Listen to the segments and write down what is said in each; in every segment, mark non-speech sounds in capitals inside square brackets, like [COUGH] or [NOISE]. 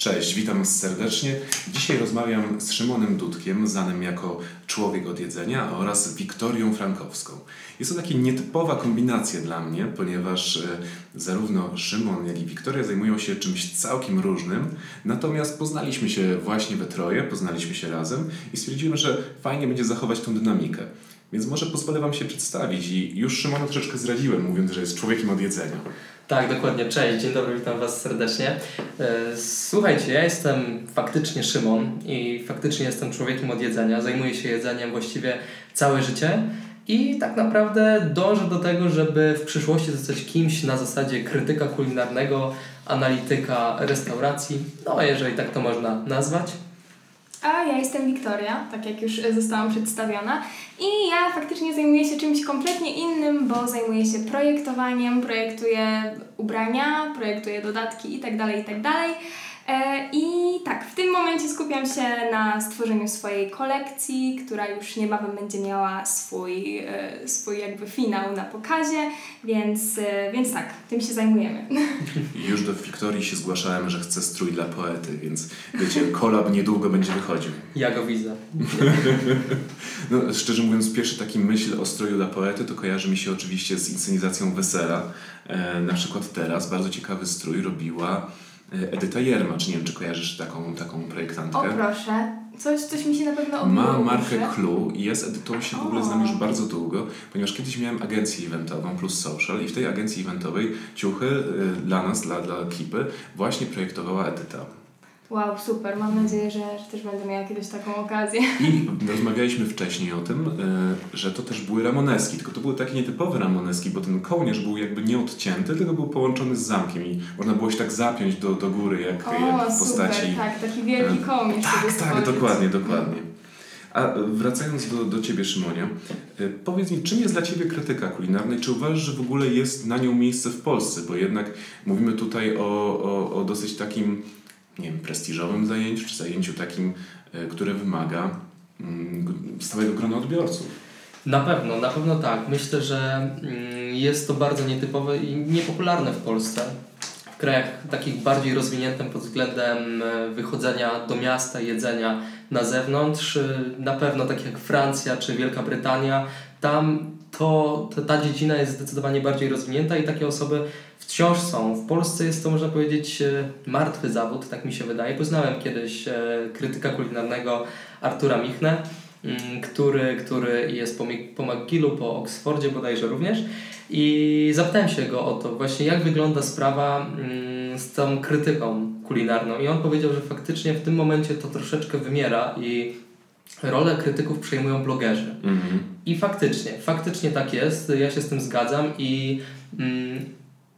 Cześć, witam serdecznie. Dzisiaj rozmawiam z Szymonem Dudkiem, znanym jako Człowiek od Jedzenia oraz Wiktorią Frankowską. Jest to taka nietypowa kombinacja dla mnie, ponieważ e, zarówno Szymon, jak i Wiktoria zajmują się czymś całkiem różnym, natomiast poznaliśmy się właśnie we troje, poznaliśmy się razem i stwierdziłem, że fajnie będzie zachować tą dynamikę. Więc może pozwolę Wam się przedstawić i już Szymona troszeczkę zdradziłem, mówiąc, że jest człowiekiem od jedzenia. Tak, dokładnie. Cześć, dzień dobry, witam Was serdecznie. E, słuchajcie, ja jestem faktycznie Szymon i faktycznie jestem człowiekiem od jedzenia. Zajmuję się jedzeniem właściwie całe życie i tak naprawdę dążę do tego, żeby w przyszłości zostać kimś na zasadzie krytyka kulinarnego, analityka restauracji, no jeżeli tak to można nazwać. A ja jestem Wiktoria, tak jak już zostałam przedstawiona. I ja faktycznie zajmuję się czymś kompletnie innym, bo zajmuję się projektowaniem, projektuję ubrania, projektuję dodatki itd., itd. E, I tak, w tym momencie skupiam się na stworzeniu swojej kolekcji, która już niebawem będzie miała swój, e, swój jakby finał na pokazie, więc, e, więc tak, tym się zajmujemy. [LAUGHS] Już do Wiktorii się zgłaszałem, że chcę strój dla poety, więc wiecie, kolab niedługo będzie wychodził. Ja go widzę. no, szczerze mówiąc, pierwszy taki myśl o stroju dla poety to kojarzy mi się oczywiście z inscenizacją Wesela. Na przykład teraz bardzo ciekawy strój robiła Edyta Jermacz. Nie wiem, czy kojarzysz taką, taką projektantkę. O proszę, coś, coś mi się na pewno obiło Ma markę Clue i jest Edytą się w ogóle znam już bardzo długo, ponieważ kiedyś miałem agencję eventową plus social i w tej agencji eventowej ciuchy e, dla nas, dla, dla ekipy właśnie projektowała Edyta. Wow, super. Mam nadzieję, że, też będę miała kiedyś taką okazję. I rozmawialiśmy wcześniej o tym, e, że to też były ramoneski, tylko to były takie nietypowe ramoneski, bo ten kołnierz był jakby nieodcięty, tylko był połączony z zamkiem i można było się tak zapiąć do, do góry, jak, o, jak w postaci... Super, tak, taki wielki e, kołnierz. Tak, tak, dokładnie, dokładnie. A wracając do, do Ciebie, Szymonie, e, powiedz mi, czym jest dla Ciebie krytyka kulinarna i czy uważasz, że w ogóle jest na nią miejsce w Polsce? Bo jednak mówimy tutaj o, o, o dosyć takim nie wiem, prestiżowym zajęciu, czy zajęciu takim, e, które wymaga mm, stałego grona odbiorców. Na pewno, na pewno tak. Myślę, że mm, jest to bardzo nietypowe i niepopularne w Polsce. W krajach takich bardziej rozwiniętych pod względem e, wychodzenia do miasta, jedzenia na zewnątrz, e, na pewno tak jak Francja czy Wielka Brytania, tam to, ta dziedzina jest zdecydowanie bardziej rozwinięta i takie osoby wciąż są. W Polsce jest to, można powiedzieć, e, martwy zawód, tak mi się wydaje. Poznałem kiedyś e, krytyka kulinarnego Artura Michnę, mm, który, który jest po, po McGillu, po Oxfordzie bodajże również. I zapytałem się go o to właśnie, jak wygląda sprawa mm, z tą krytyką kulinarną. I on powiedział, że faktycznie w tym momencie to troszeczkę wymiera i rolę krytyków przejmują blogerzy. -hmm. I faktycznie, faktycznie tak jest, ja się z tym zgadzam i mm,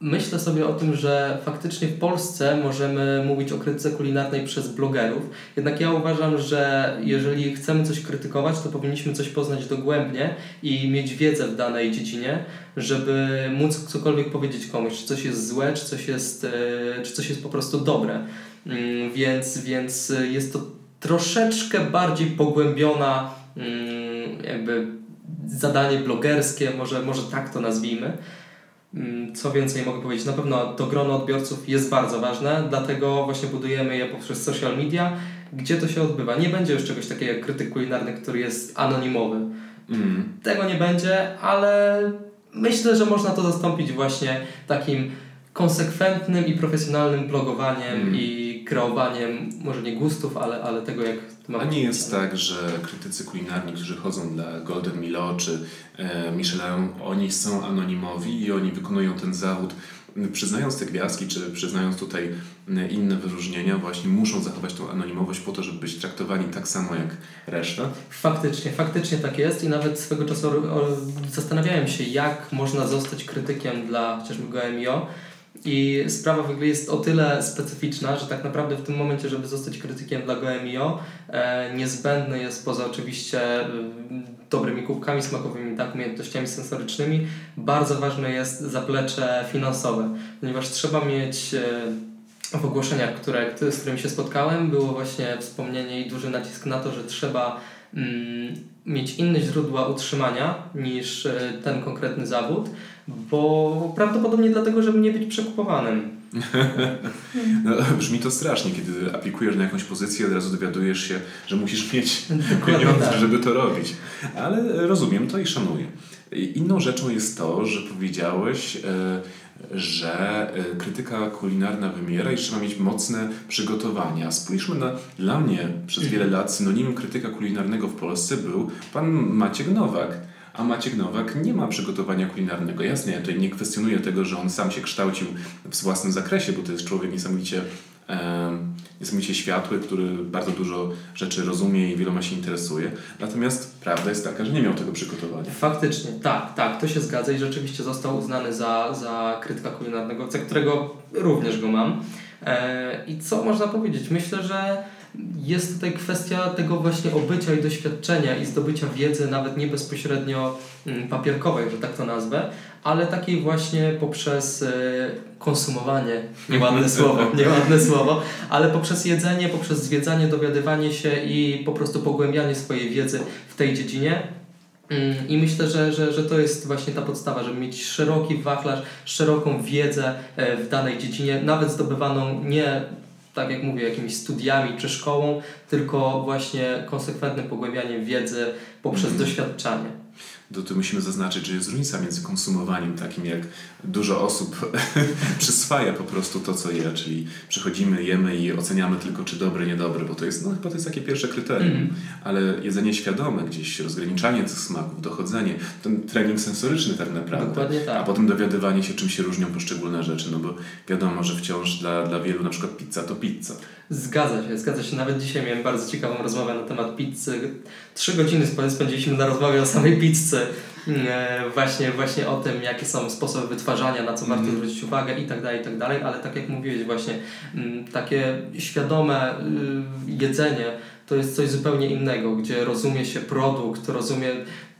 myślę sobie o tym, że faktycznie w Polsce możemy mówić o krytyce kulinarnej przez blogerów. Jednak ja uważam, że jeżeli chcemy coś krytykować, to powinniśmy coś poznać dogłębnie i mieć wiedzę w danej dziedzinie, żeby móc cokolwiek powiedzieć komuś, czy coś jest złe, czy coś jest, e, czy coś jest po prostu dobre. Mm, więc, więc jest to troszeczkę bardziej pogłębiona mm, jakby zadanie blogerskie, może, może tak to nazwijmy. Mm, co więcej mogę powiedzieć? Na pewno to grono odbiorców jest bardzo ważne, dlatego właśnie budujemy je poprzez social media, gdzie to się odbywa. Nie będzie już czegoś takiego jak krytyk kulinarny, który jest anonimowy. Mm. Tego nie będzie, ale myślę, że można to zastąpić właśnie takim konsekwentnym i profesjonalnym blogowaniem mm. i kreowaniem, może nie gustów, ale, ale tego, jak ma A nie jest tak, że krytycy kulinarni, którzy chodzą dla Golden Milo czy e, Michelin, oni są anonimowi i oni wykonują ten zawód przyznając te gwiazdki, czy przyznając tutaj inne wyróżnienia, właśnie muszą zachować tą anonimowość po to, żeby być traktowani tak samo jak reszta? Faktycznie, faktycznie tak jest i nawet swego czasu zastanawiałem się, jak można zostać krytykiem dla chociażby GMIO, i sprawa w ogóle jest o tyle specyficzna, że tak naprawdę w tym momencie, żeby zostać krytykiem dla GoMio, e, niezbędny jest poza oczywiście e, dobrymi kubkami smakowymi, tak, umiejętnościami sensorycznymi, bardzo ważne jest zaplecze finansowe, ponieważ trzeba mieć e, w ogłoszeniach, które, z którymi się spotkałem, było właśnie wspomnienie i duży nacisk na to, że trzeba mieć inne źródła utrzymania niż e, ten konkretny zawód, bo prawdopodobnie dlatego, żeby nie być przekupowanym. [LAUGHS] No, brzmi to strasznie, kiedy aplikujesz na jakąś pozycję, od razu dowiadujesz się, że musisz mieć Dokładnie pieniądze, tak. żeby to robić. Ale rozumiem to i szanuję. Inną rzeczą jest to, że powiedziałeś, e, że e, krytyka kulinarna wymiera i trzeba mieć mocne przygotowania. Spójrzmy na, dla mnie przez wiele lat synonimem krytyka kulinarnego w Polsce był pan Maciek Nowak. A Maciek Nowak nie ma przygotowania kulinarnego. Jasne, ja tutaj nie kwestionuję tego, że on sam się kształcił w własnym zakresie, bo to jest człowiek niesamowicie, e, niesamowicie światły, który bardzo dużo rzeczy rozumie i wieloma się interesuje. Natomiast prawda jest taka, że nie miał tego przygotowania. Faktycznie, tak, tak, to się zgadza i rzeczywiście został uznany za, za krytyka kulinarnego, za którego również go mam. E, I co można powiedzieć? Myślę, że jest tutaj kwestia tego właśnie obycia i doświadczenia i zdobycia wiedzy, nawet nie bezpośrednio mm, papierkowej, że tak to nazwę, ale takiej właśnie poprzez e, konsumowanie, [LAUGHS] nieładne słowo, [LAUGHS] nieładne słowo, ale poprzez jedzenie, poprzez zwiedzanie, dowiadywanie się i po prostu pogłębianie swojej wiedzy w tej dziedzinie. Mm, I myślę, że, że, że to jest właśnie ta podstawa, żeby mieć szeroki wachlarz, szeroką wiedzę e, w danej dziedzinie, nawet zdobywaną nie tak jak mówię, jakimiś studiami czy szkołą, tylko właśnie konsekwentnym pogłębianiem wiedzy poprzez Mhm. doświadczanie. To tu musimy zaznaczyć, że jest różnica między konsumowaniem takim, jak dużo osób [LAUGHS] przyswaja po prostu to, co je, czyli przychodzimy, jemy i oceniamy tylko, czy dobre, niedobre, bo to jest, no chyba to jest takie pierwsze kryterium, Mhm. ale jedzenie świadome, gdzieś rozgraniczanie tych smaków, dochodzenie, ten trening sensoryczny tak naprawdę. Dokładnie A tak. potem dowiadywanie się, czym się różnią poszczególne rzeczy, no bo wiadomo, że wciąż dla, dla wielu na przykład pizza to pizza. Zgadza się, zgadza się. Nawet dzisiaj miałem bardzo ciekawą rozmowę na temat pizzy. Trzy godziny sp- spędziliśmy na rozmowie o samej pizzy. E, właśnie, właśnie o tym, jakie są sposoby wytwarzania, na co warto Mhm. zwrócić uwagę i tak dalej, i tak dalej. Ale tak jak mówiłeś właśnie, mm, takie świadome y, jedzenie to jest coś zupełnie innego, gdzie rozumie się produkt, rozumie,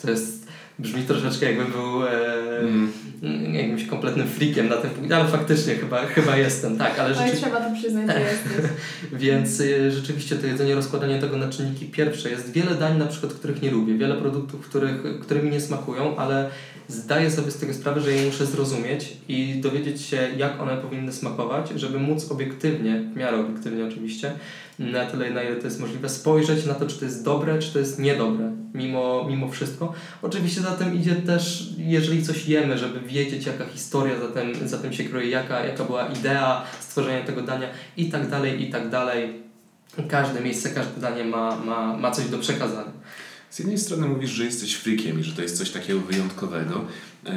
to jest, brzmi troszeczkę jakbym był e, Mm. jakimś kompletnym freakiem na tym punkcie, ale faktycznie chyba, chyba jestem, tak, ale Oj, rzeczywiście... trzeba to przyznać, że [LAUGHS] jesteś. Więc y, rzeczywiście to jedzenie, rozkładanie tego na czynniki pierwsze. Jest wiele dań na przykład, których nie lubię, wiele produktów, których, które mi nie smakują, ale zdaję sobie z tego sprawę, że je muszę zrozumieć i dowiedzieć się, jak one powinny smakować, żeby móc obiektywnie, w miarę obiektywnie oczywiście, na tyle, na ile to jest możliwe, spojrzeć na to, czy to jest dobre, czy to jest niedobre, mimo, mimo wszystko. Oczywiście za tym idzie też, jeżeli coś jemy, żeby wiedzieć, jaka historia za tym, za tym się kryje, jaka, jaka była idea stworzenia tego dania i tak dalej, i tak dalej. Każde miejsce, każde danie ma, ma, ma coś do przekazania. Z jednej strony mówisz, że jesteś freakiem i że to jest coś takiego wyjątkowego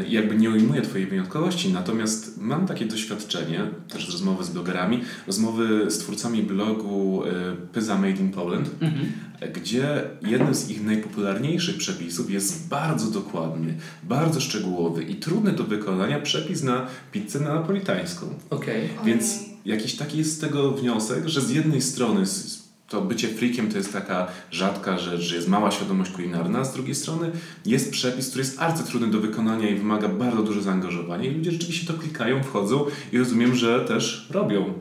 i jakby nie ujmuję Twojej wyjątkowości, natomiast mam takie doświadczenie, też z rozmowy z blogerami, rozmowy z twórcami blogu e, Pyza Made in Poland, Mhm. e, gdzie jednym z ich najpopularniejszych przepisów jest bardzo dokładny, bardzo szczegółowy i trudny do wykonania przepis na pizzę napolitańską. Okej. Więc jakiś taki jest z tego wniosek, że z jednej strony to bycie freakiem to jest taka rzadka rzecz, że jest mała świadomość kulinarna, z drugiej strony jest przepis, który jest arcytrudny do wykonania i wymaga bardzo dużo zaangażowania i ludzie rzeczywiście to klikają, wchodzą i rozumiem, że też robią.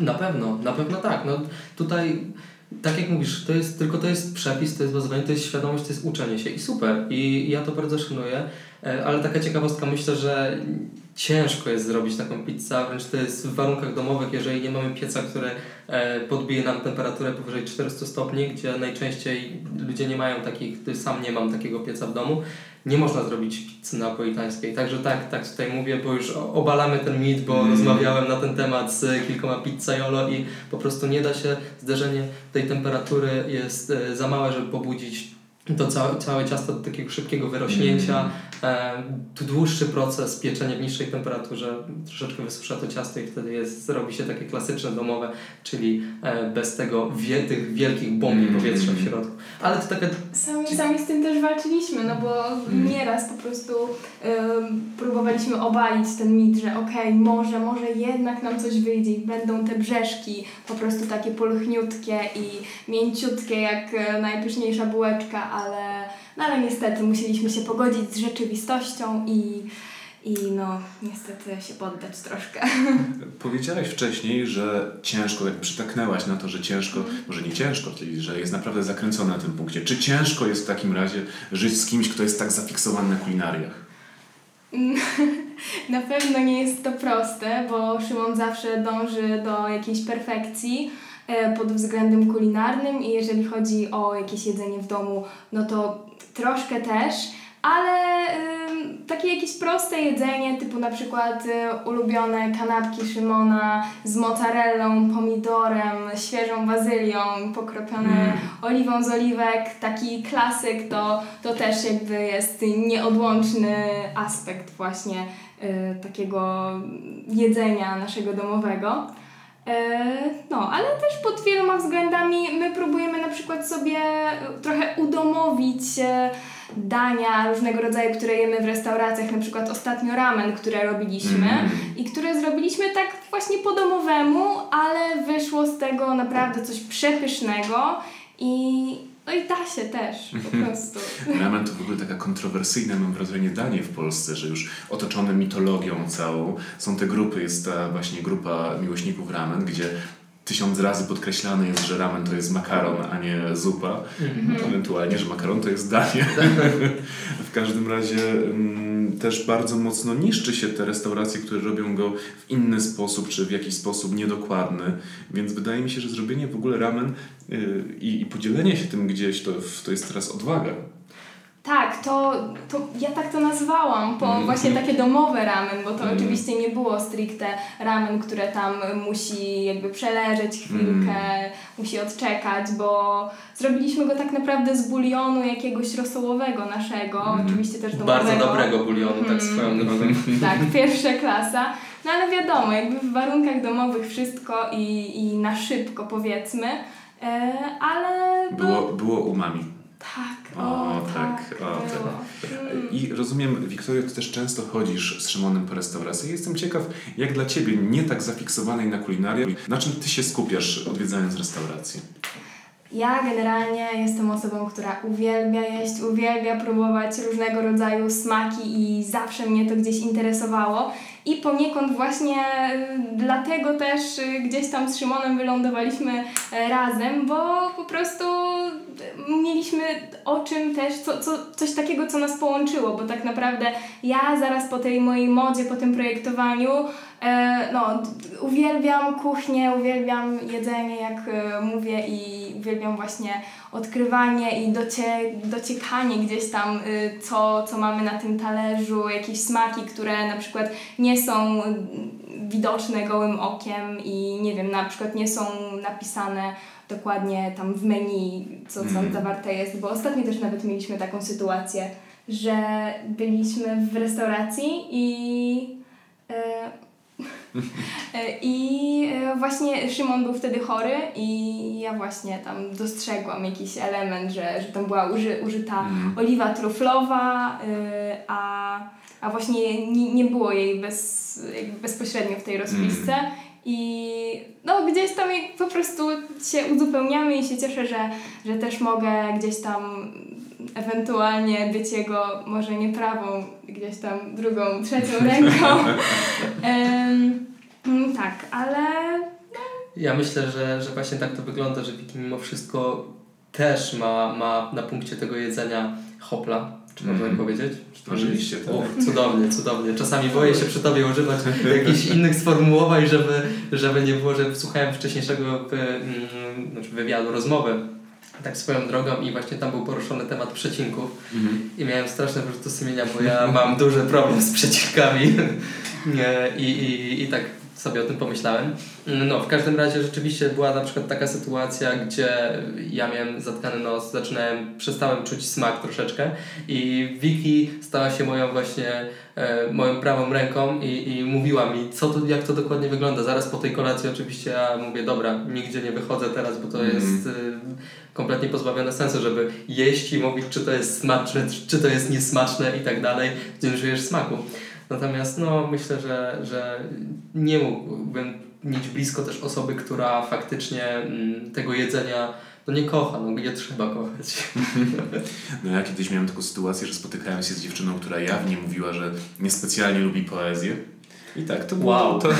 Na pewno, na pewno tak. No, tutaj, tak jak mówisz, to jest, tylko to jest przepis, to jest bazowanie, to jest świadomość, to jest uczenie się i super. I ja to bardzo szanuję, E, ale taka ciekawostka, myślę, że ciężko jest zrobić taką pizzę, wręcz to jest w warunkach domowych, jeżeli nie mamy pieca, który e, podbije nam temperaturę powyżej 400 stopni, gdzie najczęściej ludzie nie mają takich, sam nie mam takiego pieca w domu, nie można zrobić pizzy napolitańskiej. Także tak, tak tutaj mówię, bo już obalamy ten mit, bo Mm. rozmawiałem na ten temat z kilkoma pizzaiolo i po prostu nie da się, zderzenie tej temperatury jest e, za małe, żeby pobudzić to całe, całe ciasto do takiego szybkiego wyrośnięcia. E, tu dłuższy proces pieczenia w niższej temperaturze troszeczkę wysusza to ciasto i wtedy jest, robi się takie klasyczne domowe, czyli e, bez tego wie, tych wielkich bomb Mm. powietrza w środku. Ale to taka Sami, sami z tym też walczyliśmy, no bo Mm. nieraz po prostu ym, próbowaliśmy obalić ten mit, że okej, może, może jednak nam coś wyjdzie i będą te brzeszki po prostu takie pulchniutkie i mięciutkie jak e, najpyszniejsza bułeczka, ale, no ale niestety musieliśmy się pogodzić z rzeczywistością i, i no niestety się poddać troszkę. [LAUGHS] Powiedziałaś wcześniej, że ciężko, jak przytaknęłaś na to, że ciężko, może nie ciężko, czyli że jest naprawdę zakręcona na tym punkcie. Czy ciężko jest w takim razie żyć z kimś, kto jest tak zafiksowany na kulinariach? [LAUGHS] Na pewno nie jest to proste, bo Szymon zawsze dąży do jakiejś perfekcji e, pod względem kulinarnym i jeżeli chodzi o jakieś jedzenie w domu, no to troszkę też, ale ym, takie jakieś proste jedzenie, typu na przykład y, ulubione kanapki Szymona z mozzarellą, pomidorem, świeżą bazylią, pokropione Mm. oliwą z oliwek, taki klasyk, to, to też jakby jest nieodłączny aspekt właśnie y, takiego jedzenia naszego domowego. E, No, ale też pod wieloma względami my próbujemy na przykład sobie trochę udomowić dania różnego rodzaju, które jemy w restauracjach, na przykład ostatnio ramen, które robiliśmy Mm. i które zrobiliśmy tak właśnie po domowemu, ale wyszło z tego naprawdę coś przepysznego i no i da się też po prostu. [LAUGHS] Ramen to w ogóle taka kontrowersyjna, mam wrażenie, danie w Polsce, że już otoczone mitologią całą są te grupy, jest ta właśnie grupa miłośników ramen, gdzie tysiąc razy podkreślane jest, że ramen to jest makaron, a nie zupa. Ewentualnie, że makaron to jest danie. [LAUGHS] w każdym razie mm, też bardzo mocno niszczy się te restauracje, które robią go w inny sposób, czy w jakiś sposób niedokładny. Więc wydaje mi się, że zrobienie w ogóle ramen y, i, i podzielenie się tym gdzieś, to, to jest teraz odwaga. Tak, to, to ja tak to nazwałam, po Mhm. właśnie takie domowe ramen, bo to Mhm. oczywiście nie było stricte ramen, które tam musi jakby przeleżeć chwilkę, Mhm. musi odczekać, bo zrobiliśmy go tak naprawdę z bulionu jakiegoś rosołowego naszego, Mhm. oczywiście też domowego. Bardzo dobrego bulionu, tak Mhm. swoją drogą. [LAUGHS] Tak, pierwsza klasa. No ale wiadomo, jakby w warunkach domowych wszystko i, i na szybko powiedzmy, e, ale Było, było umami. Tak, O, o, tak, tak, o, tak. było. Mm. I rozumiem, Wiktoria, ty też często chodzisz z Szymonem po restauracji. Jestem ciekaw, jak dla ciebie, nie tak zafiksowanej na kulinarię, na czym ty się skupiasz odwiedzając restaurację? Ja generalnie jestem osobą, która uwielbia jeść, uwielbia próbować różnego rodzaju smaki i zawsze mnie to gdzieś interesowało. I poniekąd właśnie y, dlatego też y, gdzieś tam z Szymonem wylądowaliśmy e, razem, bo po prostu y, mieliśmy o czym też, co, co, coś takiego, co nas połączyło, bo tak naprawdę ja zaraz po tej mojej modzie, po tym projektowaniu, no, d- uwielbiam kuchnię, uwielbiam jedzenie, jak e, mówię, i uwielbiam właśnie odkrywanie i docie, dociekanie gdzieś tam, y, co, co mamy na tym talerzu, jakieś smaki, które na przykład nie są y, widoczne gołym okiem i nie wiem, na przykład nie są napisane dokładnie tam w menu, co tam Mm. zawarte jest, bo ostatnio też nawet mieliśmy taką sytuację, że byliśmy w restauracji i e, e, i e, właśnie Szymon był wtedy chory i ja właśnie tam dostrzegłam jakiś element, że, że tam była uży, użyta Mm. oliwa truflowa, y, a, a właśnie nie, nie było jej bez, bezpośrednio w tej rozpisce. I no gdzieś tam po prostu się uzupełniamy i się cieszę, że, że też mogę gdzieś tam ewentualnie być jego może nie prawą, gdzieś tam drugą, trzecią [LAUGHS] ręką. Mm, tak, ale Ja myślę, że, że właśnie tak to wygląda, że Wiki mimo wszystko też ma, ma na punkcie tego jedzenia hopla, czy można Mhm. tak powiedzieć? Czy to Oczywiście, tak. O, cudownie, cudownie. Czasami boję się przy Tobie używać [LAUGHS] jakichś innych sformułowań, żeby, żeby nie było, że słuchałem wcześniejszego mm, znaczy wywiadu, rozmowy tak swoją drogą i właśnie tam był poruszony temat przecinków Mhm. i miałem straszne wyrzuty sumienia, bo ja [LAUGHS] mam duży problem z przecinkami [LAUGHS] I, i, i tak sobie o tym pomyślałem. No, w każdym razie rzeczywiście była na przykład taka sytuacja, gdzie ja miałem zatkany nos, zaczynałem, przestałem czuć smak troszeczkę i Vicky stała się moją właśnie, moją prawą ręką i, i mówiła mi, co to, jak to dokładnie wygląda. Zaraz po tej kolacji oczywiście ja mówię, dobra, nigdzie nie wychodzę teraz, bo to Mhm. jest e, kompletnie pozbawione sensu, żeby jeść i mówić, czy to jest smaczne, czy to jest niesmaczne i tak dalej, gdzie czujesz smaku. Natomiast no, myślę, że, że nie mógłbym mieć blisko też osoby, która faktycznie mm, tego jedzenia no nie kocha, no gdzie trzeba kochać. [LAUGHS] No ja kiedyś miałem taką sytuację, że spotykałem się z dziewczyną, która jawnie mówiła, że niespecjalnie lubi poezję. I tak, to było Wow. to... O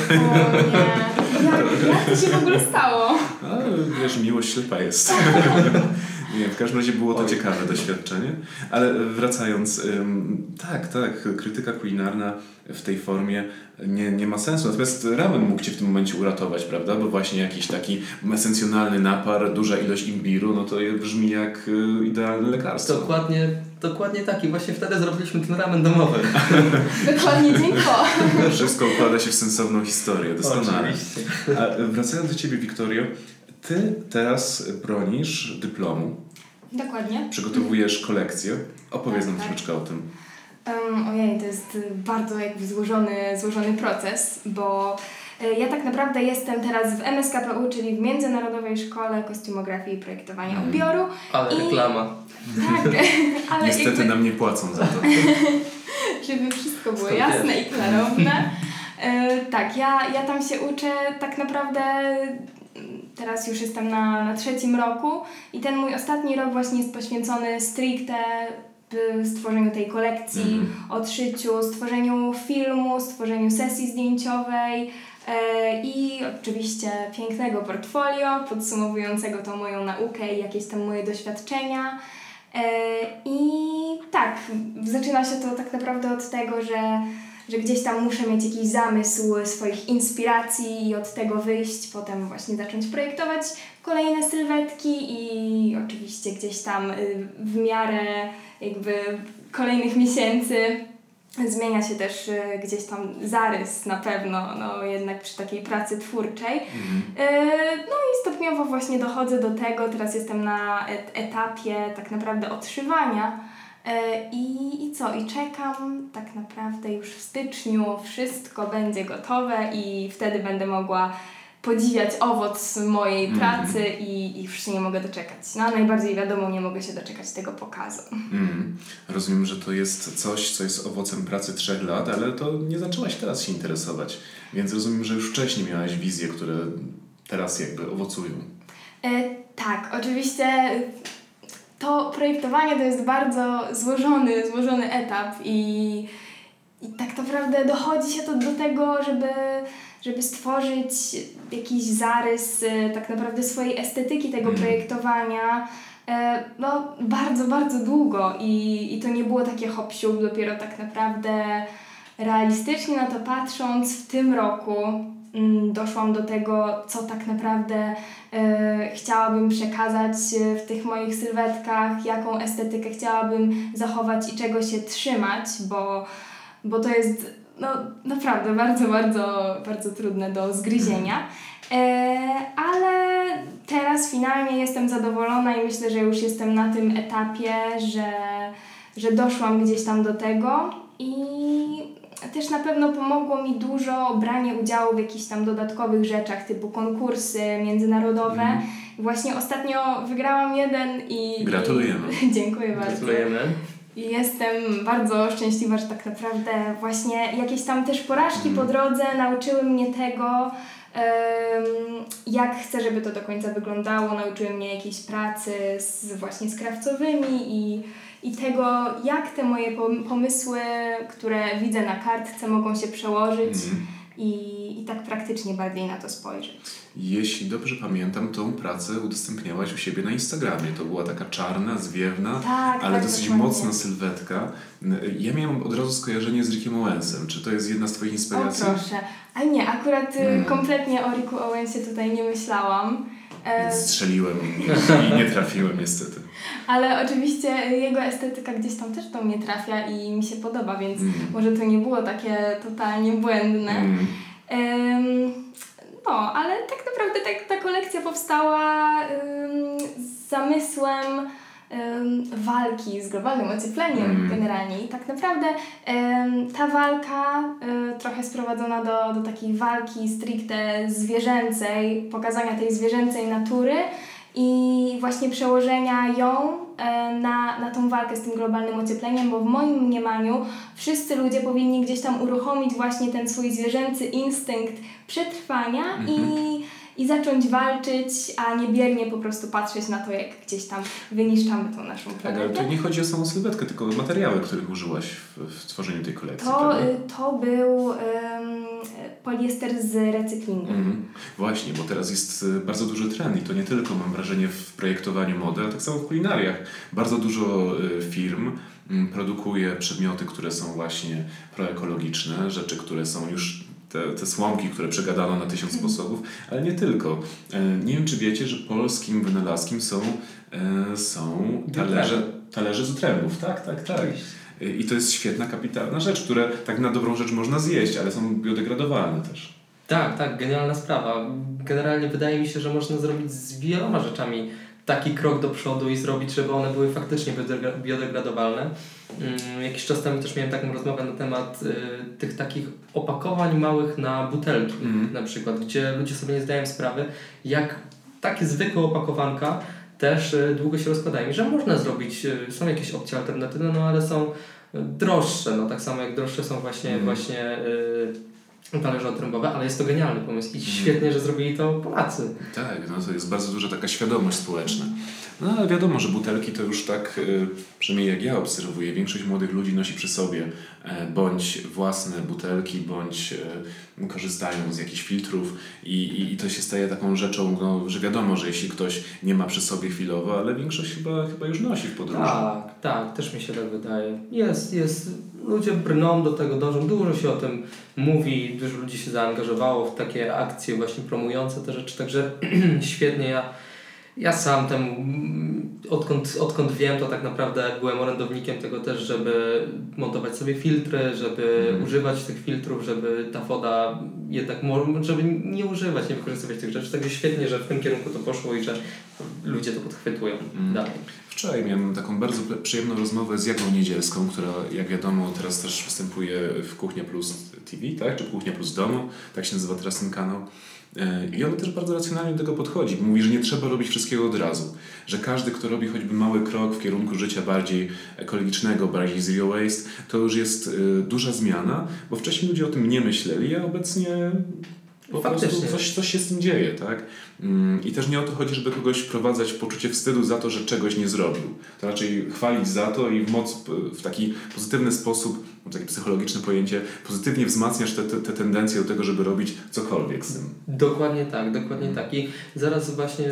nie, jak, jak to się w ogóle stało? A, wiesz, miłość ślepa jest. [LAUGHS] Nie, w każdym razie było to Oj. ciekawe doświadczenie. Ale wracając, ym, tak, tak, krytyka kulinarna w tej formie nie, nie ma sensu. Natomiast ramen mógł Cię w tym momencie uratować, prawda? Bo właśnie jakiś taki esencjonalny napar, duża ilość imbiru, no to brzmi jak y, idealne lekarstwo. Dokładnie, dokładnie tak i właśnie wtedy zrobiliśmy ten ramen domowy. [LAUGHS] Dokładnie po. Wszystko układa się w sensowną historię, doskonale. Oczywiście. A wracając do Ciebie, Wiktorio, Ty teraz bronisz dyplomu, Dokładnie. przygotowujesz kolekcję. Opowiedz Tak, nam tak. troszeczkę o tym. Um, ojej, to jest bardzo jakby złożony, złożony proces, bo y, ja tak naprawdę jestem teraz w MSKPU, czyli w Międzynarodowej Szkole Kostiumografii i Projektowania Mhm. Ubioru. Ale I- reklama. Tak, [LAUGHS] ale Niestety jakby, nam nie płacą za to. [LAUGHS] żeby wszystko było Skąd jasne wiesz? i klarowne. E, tak, ja, ja tam się uczę tak naprawdę, teraz już jestem na, na trzecim roku i ten mój ostatni rok właśnie jest poświęcony stricte stworzeniu tej kolekcji, Mhm. odszyciu, stworzeniu filmu, stworzeniu sesji zdjęciowej e, i oczywiście pięknego portfolio podsumowującego tą moją naukę i jakieś tam moje doświadczenia. E, I tak, zaczyna się to tak naprawdę od tego, że, że gdzieś tam muszę mieć jakiś zamysł swoich inspiracji i od tego wyjść, potem właśnie zacząć projektować kolejne sylwetki i oczywiście gdzieś tam y, w miarę jakby kolejnych miesięcy zmienia się też y, gdzieś tam zarys na pewno, no jednak przy takiej pracy twórczej. Mhm. E, No i stopniowo właśnie dochodzę do tego, teraz jestem na et- etapie tak naprawdę odszywania i, i co, i czekam tak naprawdę już w styczniu, wszystko będzie gotowe i wtedy będę mogła podziwiać owoc mojej Mhm. pracy i, i już się nie mogę doczekać. No a najbardziej wiadomo, nie mogę się doczekać tego pokazu. Mhm. Rozumiem, że to jest coś, co jest owocem pracy trzech lat, ale to nie zaczęłaś teraz się interesować. Więc rozumiem, że już wcześniej miałaś wizje, które teraz jakby owocują. E, tak, oczywiście to projektowanie to jest bardzo złożony, złożony etap i, i tak naprawdę dochodzi się to do tego, żeby, żeby stworzyć jakiś zarys e, tak naprawdę swojej estetyki tego Mhm. projektowania. E, no, bardzo, bardzo długo i, i to nie było takie hop dopiero tak naprawdę realistycznie na to patrząc w tym roku doszłam do tego, co tak naprawdę e, chciałabym przekazać e, w tych moich sylwetkach, jaką estetykę chciałabym zachować i czego się trzymać, bo, bo to jest no, naprawdę bardzo, bardzo, bardzo trudne do zgryzienia. E, ale teraz finalnie jestem zadowolona i myślę, że już jestem na tym etapie, że, że doszłam gdzieś tam do tego i też na pewno pomogło mi dużo branie udziału w jakichś tam dodatkowych rzeczach, typu konkursy międzynarodowe. Mhm. Właśnie ostatnio wygrałam jeden i... Gratulujemy. I, [LAUGHS] dziękuję bardzo. Gratulujemy. I jestem bardzo szczęśliwa, że tak naprawdę właśnie jakieś tam też porażki po drodze nauczyły mnie tego, jak chcę, żeby to do końca wyglądało. Nauczyły mnie jakiejś pracy z, właśnie z krawcowymi i, i tego, jak te moje pom- pomysły, które widzę na kartce, mogą się przełożyć Mhm. i, i tak praktycznie bardziej na to spojrzeć. Jeśli dobrze pamiętam, tą pracę udostępniałaś u siebie na Instagramie. To była taka czarna, zwiewna, Tak, ale tak, dosyć dokładnie. mocna sylwetka. Ja miałem od razu skojarzenie z Rickiem Owensem. Czy to jest jedna z Twoich O inspiracji? proszę. A nie, akurat y, Mm. kompletnie o Riku Owensie tutaj nie myślałam. E, Strzeliłem i nie trafiłem niestety. Ale oczywiście jego estetyka gdzieś tam też do mnie trafia i mi się podoba, więc Mm. może to nie było takie totalnie błędne. Mm. No, ale tak naprawdę tak, ta kolekcja powstała z zamysłem em, walki z globalnym ociepleniem Mm. generalnie. I tak naprawdę ta walka e, trochę sprowadzona do, do takiej walki stricte zwierzęcej, pokazania tej zwierzęcej natury i właśnie przełożenia ją e, na, na tą walkę z tym globalnym ociepleniem, bo w moim mniemaniu wszyscy ludzie powinni gdzieś tam uruchomić właśnie ten swój zwierzęcy instynkt przetrwania Mhm. i, i zacząć walczyć, a nie biernie po prostu patrzeć na to, jak gdzieś tam wyniszczamy tą naszą Tak, ale planetę. tu nie chodzi o samą sylwetkę, tylko o materiały, których użyłaś w, w tworzeniu tej kolekcji. To, prawda? y, to był ym, poliester z recyklingu. Mhm. Właśnie, bo teraz jest y, bardzo duży trend i to nie tylko mam wrażenie w projektowaniu mody, ale tak samo w kulinariach. Bardzo dużo y, firm mm, produkuje przedmioty, które są właśnie proekologiczne, rzeczy, które są już te, te słomki, które przegadano na tysiąc sposobów, ale nie tylko. E, Nie wiem, czy wiecie, że polskim wynalazkiem są, e, są talerze, talerze z utrębów. Tak, tak, tak. I to jest świetna, kapitalna rzecz, które tak na dobrą rzecz można zjeść, ale są biodegradowalne też. Tak, tak, genialna sprawa. Generalnie wydaje mi się, że można zrobić z wieloma rzeczami taki krok do przodu i zrobić, żeby one były faktycznie biodegra- biodegradowalne. Mm, Jakiś czas temu też miałem taką rozmowę na temat y, tych takich opakowań małych na butelki Mhm. na przykład, gdzie ludzie sobie nie zdają sprawy, jak takie zwykłe opakowanka też y, długo się rozkładają. I że można zrobić, y, są jakieś opcje alternatywne, no ale są droższe, no tak samo jak droższe są właśnie, Mhm. właśnie y, talerze otrębowe, ale jest to genialny pomysł i Mhm. świetnie, że zrobili to Polacy. Tak, no to jest bardzo duża taka świadomość społeczna. No ale wiadomo, że butelki to już tak, y, przynajmniej jak ja obserwuję, większość młodych ludzi nosi przy sobie e, bądź własne butelki, bądź e, korzystają z jakichś filtrów i, i, i to się staje taką rzeczą, no, że wiadomo, że jeśli ktoś nie ma przy sobie chwilowo, ale większość chyba, chyba już nosi w podróży. Tak, tak, też mi się tak wydaje. Jest, jest, ludzie brną do tego, dążą, dużo się o tym mówi, dużo ludzi się zaangażowało w takie akcje właśnie promujące te rzeczy, także [CLEARS THROAT] świetnie, ja, ja sam temu, odkąd, odkąd wiem, to tak naprawdę byłem orędownikiem tego też, żeby montować sobie filtry, żeby Mhm. używać tych filtrów, żeby ta woda jednak, żeby nie używać, nie wykorzystywać tych rzeczy, także świetnie, że w tym kierunku to poszło i że ludzie to podchwytują Mhm. dalej. Wczoraj miałem taką bardzo przyjemną rozmowę z Jagą Niedzielską, która jak wiadomo teraz też występuje w Kuchnia Plus TV, tak? Czy Kuchnia Plus Domu, tak się nazywa teraz ten kanał. E, I ona też bardzo racjonalnie do tego podchodzi. Mówi, że nie trzeba robić wszystkiego od razu. Że każdy, kto robi choćby mały krok w kierunku życia bardziej ekologicznego, bardziej zero waste, to już jest e, duża zmiana, bo wcześniej ludzie o tym nie myśleli, a obecnie po Faktycznie. prostu coś, coś się z tym dzieje, tak? Mm, I też nie o to chodzi, żeby kogoś wprowadzać w poczucie wstydu za to, że czegoś nie zrobił. To raczej chwalić za to i w moc, w taki pozytywny sposób, takie psychologiczne pojęcie, pozytywnie wzmacniasz te, te, te tendencje do tego, żeby robić cokolwiek z tym. Dokładnie tak, dokładnie tak. I zaraz właśnie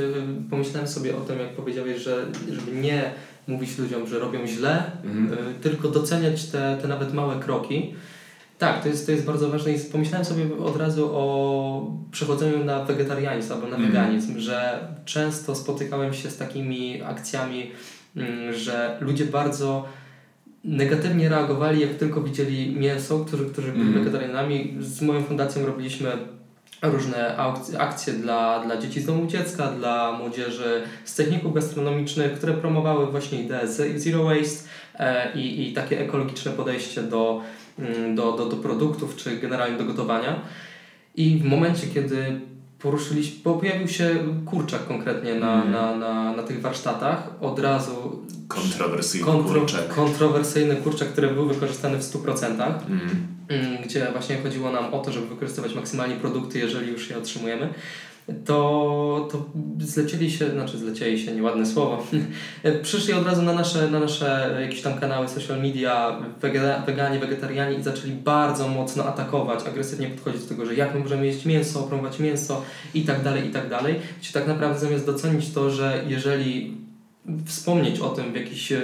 pomyślałem sobie o tym, jak powiedziałeś, że żeby nie mówić ludziom, że robią źle, Mhm. y, tylko doceniać te, te nawet małe kroki. Tak, to jest, to jest bardzo ważne i pomyślałem sobie od razu o przechodzeniu na wegetarianizm albo na Mhm. weganizm, że często spotykałem się z takimi akcjami, mm, że ludzie bardzo negatywnie reagowali, jak tylko widzieli mięso, którzy, którzy byli Mhm. wegetarianami. Z moją fundacją robiliśmy różne akcje dla, dla dzieci z domu dziecka, dla młodzieży z techników gastronomicznych, które promowały właśnie ideę zero waste e, i, i takie ekologiczne podejście do, mm, do, do, do produktów, czy generalnie do gotowania. I w momencie, kiedy poruszyliśmy, bo pojawił się kurczak konkretnie na, Mhm. na, na, na tych warsztatach, od razu Kontrowersyjny kontro, kurczak. kontrowersyjny kurczak, który był wykorzystany w 100%. Mm. Mm, gdzie właśnie chodziło nam o to, żeby wykorzystywać maksymalnie produkty, jeżeli już je otrzymujemy, to, to zlecieli się, znaczy zlecieli się, nieładne słowo, [LAUGHS] przyszli od razu na nasze, na nasze jakieś tam kanały social media, wege, weganie, wegetarianie i zaczęli bardzo mocno atakować, agresywnie podchodzić do tego, że jak my możemy jeść mięso, promować mięso i tak dalej, i tak dalej. Gdzie tak naprawdę zamiast docenić to, że jeżeli wspomnieć o tym w jakiś e,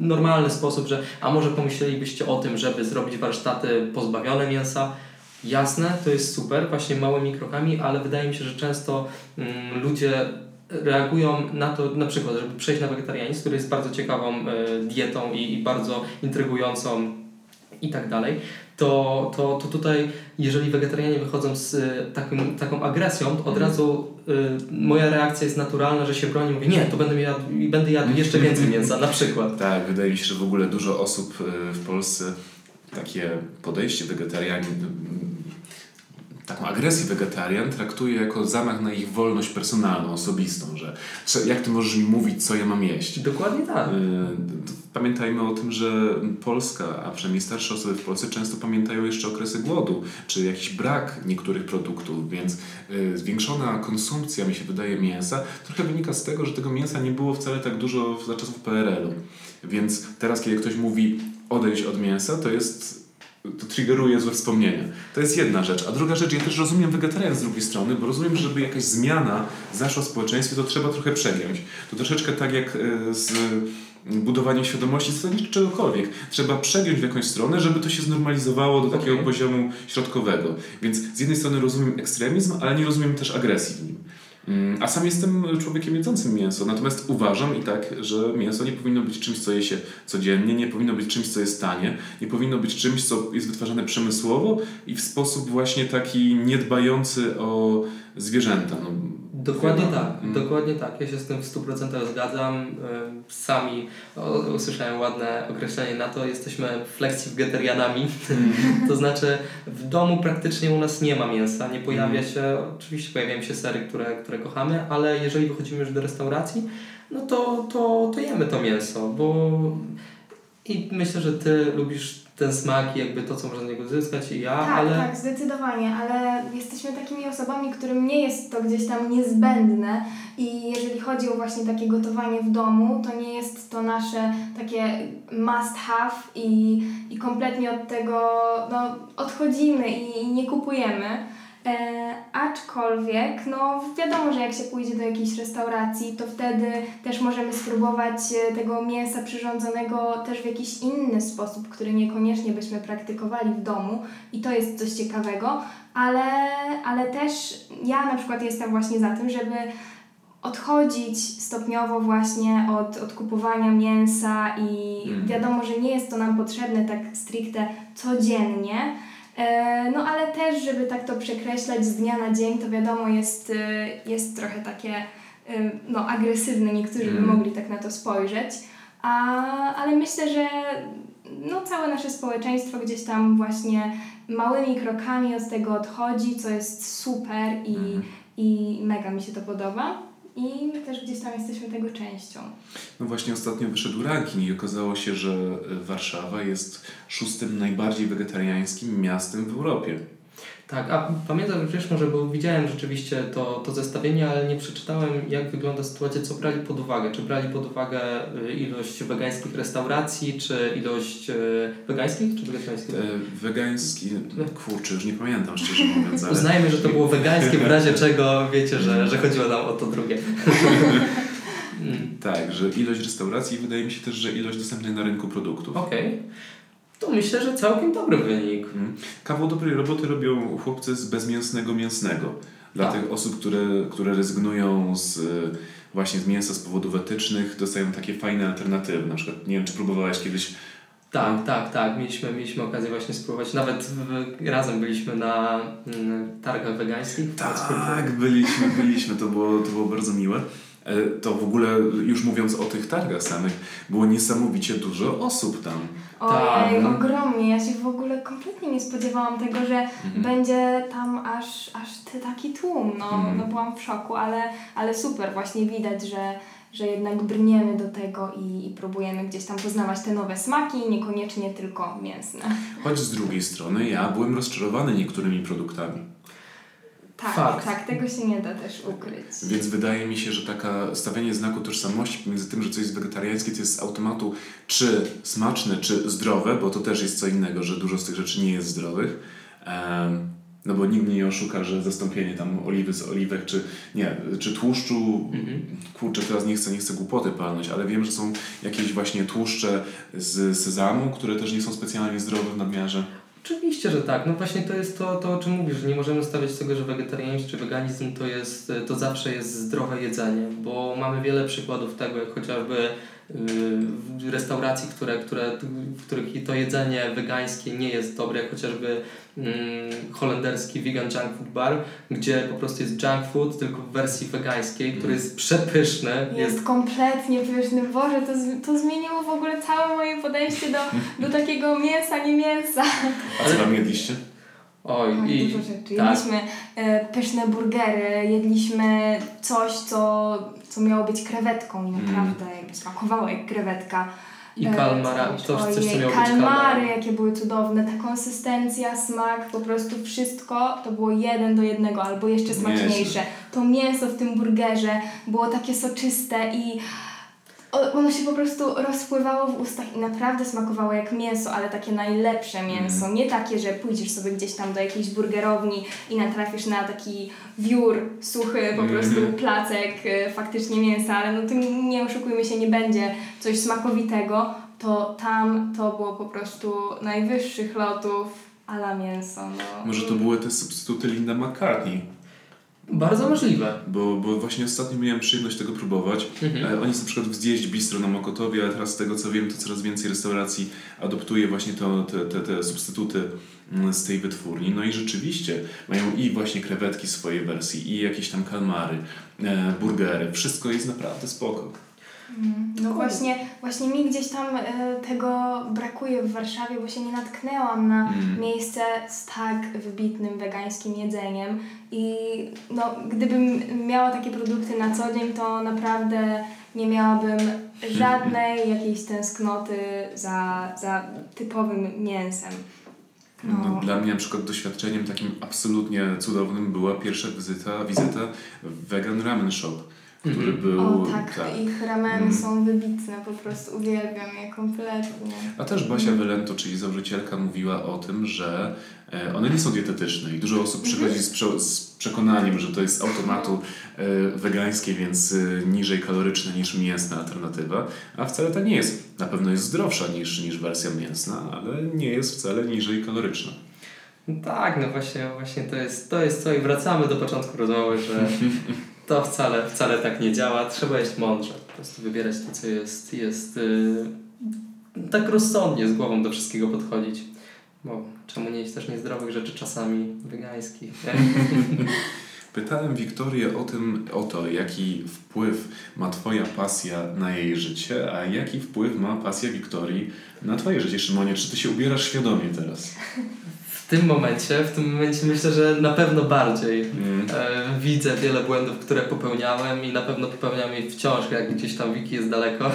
normalny sposób, że a może pomyślelibyście o tym, żeby zrobić warsztaty pozbawione mięsa. Jasne, to jest super, właśnie małymi krokami, ale wydaje mi się, że często mm, ludzie reagują na to, na przykład, żeby przejść na wegetarianizm, który jest bardzo ciekawą e, dietą i, i bardzo intrygującą i tak dalej, to, to, to tutaj, jeżeli wegetarianie wychodzą z e, takim, taką agresją, to od Mhm. razu e, moja reakcja jest naturalna, że się broni, mówię, nie, to będę jadł, i będę jadł jeszcze więcej mięsa, na przykład. Tak, wydaje mi się, że w ogóle dużo osób y, w Polsce takie podejście wegetarianizm taką agresję wegetarian traktuje jako zamach na ich wolność personalną, osobistą, że jak ty możesz mi mówić, co ja mam jeść? Dokładnie tak. Y, pamiętajmy o tym, że Polska, a przynajmniej starsze osoby w Polsce często pamiętają jeszcze okresy głodu, czy jakiś brak niektórych produktów, więc y, zwiększona konsumpcja, mi się wydaje, mięsa trochę wynika z tego, że tego mięsa nie było wcale tak dużo za czasów PRL-u. Więc teraz, kiedy ktoś mówi odejść od mięsa, to jest to triggeruje złe wspomnienia. To jest jedna rzecz. A druga rzecz, ja też rozumiem wegetarian z drugiej strony, bo rozumiem, że żeby jakaś zmiana zaszła w społeczeństwie, to trzeba trochę przegiąć. To troszeczkę tak jak e, z budowaniem świadomości zasadniczej czegokolwiek. Trzeba przegiąć w jakąś stronę, żeby to się znormalizowało do takiego okay. poziomu środkowego. Więc z jednej strony rozumiem ekstremizm, ale nie rozumiem też agresji w nim. Mm, a sam jestem człowiekiem jedzącym mięso, natomiast uważam i tak, że mięso nie powinno być czymś, co je się codziennie, nie powinno być czymś, co jest tanie, nie powinno być czymś, co jest wytwarzane przemysłowo i w sposób właśnie taki niedbający o zwierzęta. No, Dokładnie tak, mm. dokładnie tak. Ja się z tym w 100% zgadzam. Sami usłyszałem ładne określenie na to, jesteśmy flexi-wegetarianami. Mm. [LAUGHS] to znaczy w domu praktycznie u nas nie ma mięsa, nie pojawia mm. się, oczywiście pojawiają się sery, które, które kochamy, ale jeżeli wychodzimy już do restauracji, no to, to, to jemy to mięso, bo i myślę, że Ty lubisz ten smak i jakby to, co można z niego zyskać i ja, tak, ale... Tak, zdecydowanie, ale jesteśmy takimi osobami, którym nie jest to gdzieś tam niezbędne i jeżeli chodzi o właśnie takie gotowanie w domu, to nie jest to nasze takie must have i, i kompletnie od tego no, odchodzimy i, i nie kupujemy. E, aczkolwiek, no wiadomo, że jak się pójdzie do jakiejś restauracji, to wtedy też możemy spróbować e, tego mięsa przyrządzonego też w jakiś inny sposób, który niekoniecznie byśmy praktykowali w domu i to jest coś ciekawego, ale, ale też ja na przykład jestem właśnie za tym, żeby odchodzić stopniowo właśnie od, od kupowania mięsa i mm. wiadomo, że nie jest to nam potrzebne tak stricte codziennie, no ale też, żeby tak to przekreślać z dnia na dzień, to wiadomo jest, e, jest trochę takie e, no, agresywne, niektórzy by mhm. mogli tak na to spojrzeć, A, ale myślę, że no, całe nasze społeczeństwo gdzieś tam właśnie małymi krokami od tego odchodzi, co jest super i, mm. i mega mi się to podoba i też gdzieś tam jesteśmy tego częścią. No właśnie ostatnio wyszedł ranking i okazało się, że Warszawa jest szóstym najbardziej wegetariańskim miastem w Europie. Tak, a pamiętam, wiesz może, bo widziałem rzeczywiście to, to zestawienie, ale nie przeczytałem jak wygląda sytuacja, co brali pod uwagę. Czy brali pod uwagę y, ilość wegańskich restauracji, czy ilość y, wegańskich, czy wegetariańskich? E, wegański, kurczę, już nie pamiętam szczerze mówiąc. Ale... Uznajmy, że to było wegańskie, w [LAUGHS] razie czego wiecie, że, że chodziło nam o to drugie. [LAUGHS] tak, że ilość restauracji wydaje mi się też, że ilość dostępnych na rynku produktów. Okej. Okay to myślę, że całkiem dobry wynik. Hmm. Kawał dobrej roboty robią chłopcy z bezmięsnego mięsnego. Dla tak. tych osób, które, które rezygnują z właśnie z mięsa z powodów etycznych, dostają takie fajne alternatywy. Na przykład, nie wiem, czy próbowałeś kiedyś tak, tak, tak. Mieliśmy, mieliśmy okazję właśnie spróbować. Nawet w, razem byliśmy na mm, targach wegańskich. Tak, byliśmy, byliśmy. To było, to było bardzo miłe. E, to w ogóle już mówiąc o tych targach samych, było niesamowicie dużo osób tam. Ojej, tak. ogromnie. Ja się w ogóle kompletnie nie spodziewałam tego, że mhm. będzie tam aż, aż ty taki tłum. No, mhm. no byłam w szoku, ale, ale super. Właśnie widać, że, że jednak brniemy do tego i, i próbujemy gdzieś tam poznawać te nowe smaki, niekoniecznie tylko mięsne. Choć z drugiej strony ja byłem rozczarowany niektórymi produktami. Tak, Fakt. tak, tego się nie da też ukryć. Więc wydaje mi się, że taka stawianie znaku tożsamości pomiędzy tym, że coś jest wegetariańskie, to jest z automatu czy smaczne, czy zdrowe, bo to też jest co innego, że dużo z tych rzeczy nie jest zdrowych. Um, no bo nikt mnie nie oszuka, że zastąpienie tam oliwy z oliwek, czy nie, czy tłuszczu, mhm. kurczę, teraz nie chcę, nie chcę głupoty palnąć, ale wiem, że są jakieś właśnie tłuszcze z sezamu, które też nie są specjalnie zdrowe w nadmiarze. Oczywiście, że tak. No właśnie to jest to, to o czym mówisz, że nie możemy stawiać tego, że wegetarianizm czy weganizm to, jest, to zawsze jest zdrowe jedzenie, bo mamy wiele przykładów tego, jak chociażby restauracji, które, które, w których to jedzenie wegańskie nie jest dobre, jak chociażby Mm, holenderski vegan junk food bar, gdzie po prostu jest junk food, tylko w wersji wegańskiej, który jest przepyszny. Jest, jest kompletnie pyszny. Boże, to, to zmieniło w ogóle całe moje podejście do, do takiego mięsa, nie mięsa. A co tam jedliście? Oj, Oj, i dużo rzeczy. tak. Jedliśmy e, pyszne burgery, jedliśmy coś, co, co miało być krewetką i Mm. naprawdę jakby smakowało jak krewetka. i E, kalmara, coś, to coś, co miało być kalmary, jakie były cudowne, ta konsystencja, smak, po prostu wszystko to było jeden do jednego, albo jeszcze smaczniejsze. To mięso w tym burgerze było takie soczyste i ono się po prostu rozpływało w ustach i naprawdę smakowało jak mięso, ale takie najlepsze mięso. Mhm. Nie takie, że pójdziesz sobie gdzieś tam do jakiejś burgerowni i natrafisz na taki wiór, suchy po Mhm. prostu placek y, faktycznie mięsa, ale no nie, nie oszukujmy się, nie będzie coś smakowitego, to tam to było po prostu najwyższych lotów ala mięso. No. Może to były te substytuty Linda McCartney, Bardzo możliwe. bo, bo właśnie ostatnio miałem przyjemność tego próbować. Mhm. E, Oni są na przykład w Zjeść Bistro na Mokotowie, ale teraz z tego co wiem, to coraz więcej restauracji adoptuje właśnie to, te, te, te substytuty mm, z tej wytwórni. No i rzeczywiście mają i właśnie krewetki w swojej wersji, i jakieś tam kalmary, e, burgery. Wszystko jest naprawdę spoko. Mm, No właśnie, właśnie mi gdzieś tam e, tego brakuje w Warszawie, bo się nie natknęłam na Mm. miejsce z tak wybitnym wegańskim jedzeniem i no, gdybym miała takie produkty na co dzień, to naprawdę nie miałabym żadnej jakiejś tęsknoty za, za typowym mięsem. No. No. Dla mnie na przykład doświadczeniem takim absolutnie cudownym była pierwsza wizyta, wizyta w Vegan Ramen Shop, który Mhm. był... O tak, ich rameny Mm. są wybitne, po prostu uwielbiam je kompletnie. A też Basia Wylento, czyli założycielka, mówiła o tym, że e, one nie są dietetyczne i dużo osób przychodzi z, prze, z przekonaniem, że to jest z automatu e, wegańskie, więc e, niżej kaloryczne niż mięsna alternatywa, a wcale tak nie jest. Na pewno jest zdrowsza niż, niż wersja mięsna, ale nie jest wcale niżej kaloryczna. Tak, no właśnie, właśnie to jest to, jest to i wracamy do początku rozmowy, że [LAUGHS] to wcale, wcale tak nie działa. Trzeba jeść mądrze, po prostu wybierać to, co jest, jest yy, tak rozsądnie z głową do wszystkiego podchodzić. Bo czemu nie jeść też niezdrowych rzeczy czasami wegańskich? [LAUGHS] Pytałem Wiktorię o tym, o to, jaki wpływ ma Twoja pasja na jej życie, a jaki wpływ ma pasja Wiktorii na Twoje życie, Szymonie. Czy Ty się ubierasz świadomie teraz? [LAUGHS] W tym momencie, w tym momencie myślę, że na pewno bardziej. Mm. E, widzę wiele błędów, które popełniałem i na pewno popełniam je wciąż, jak gdzieś tam Wiki jest daleko,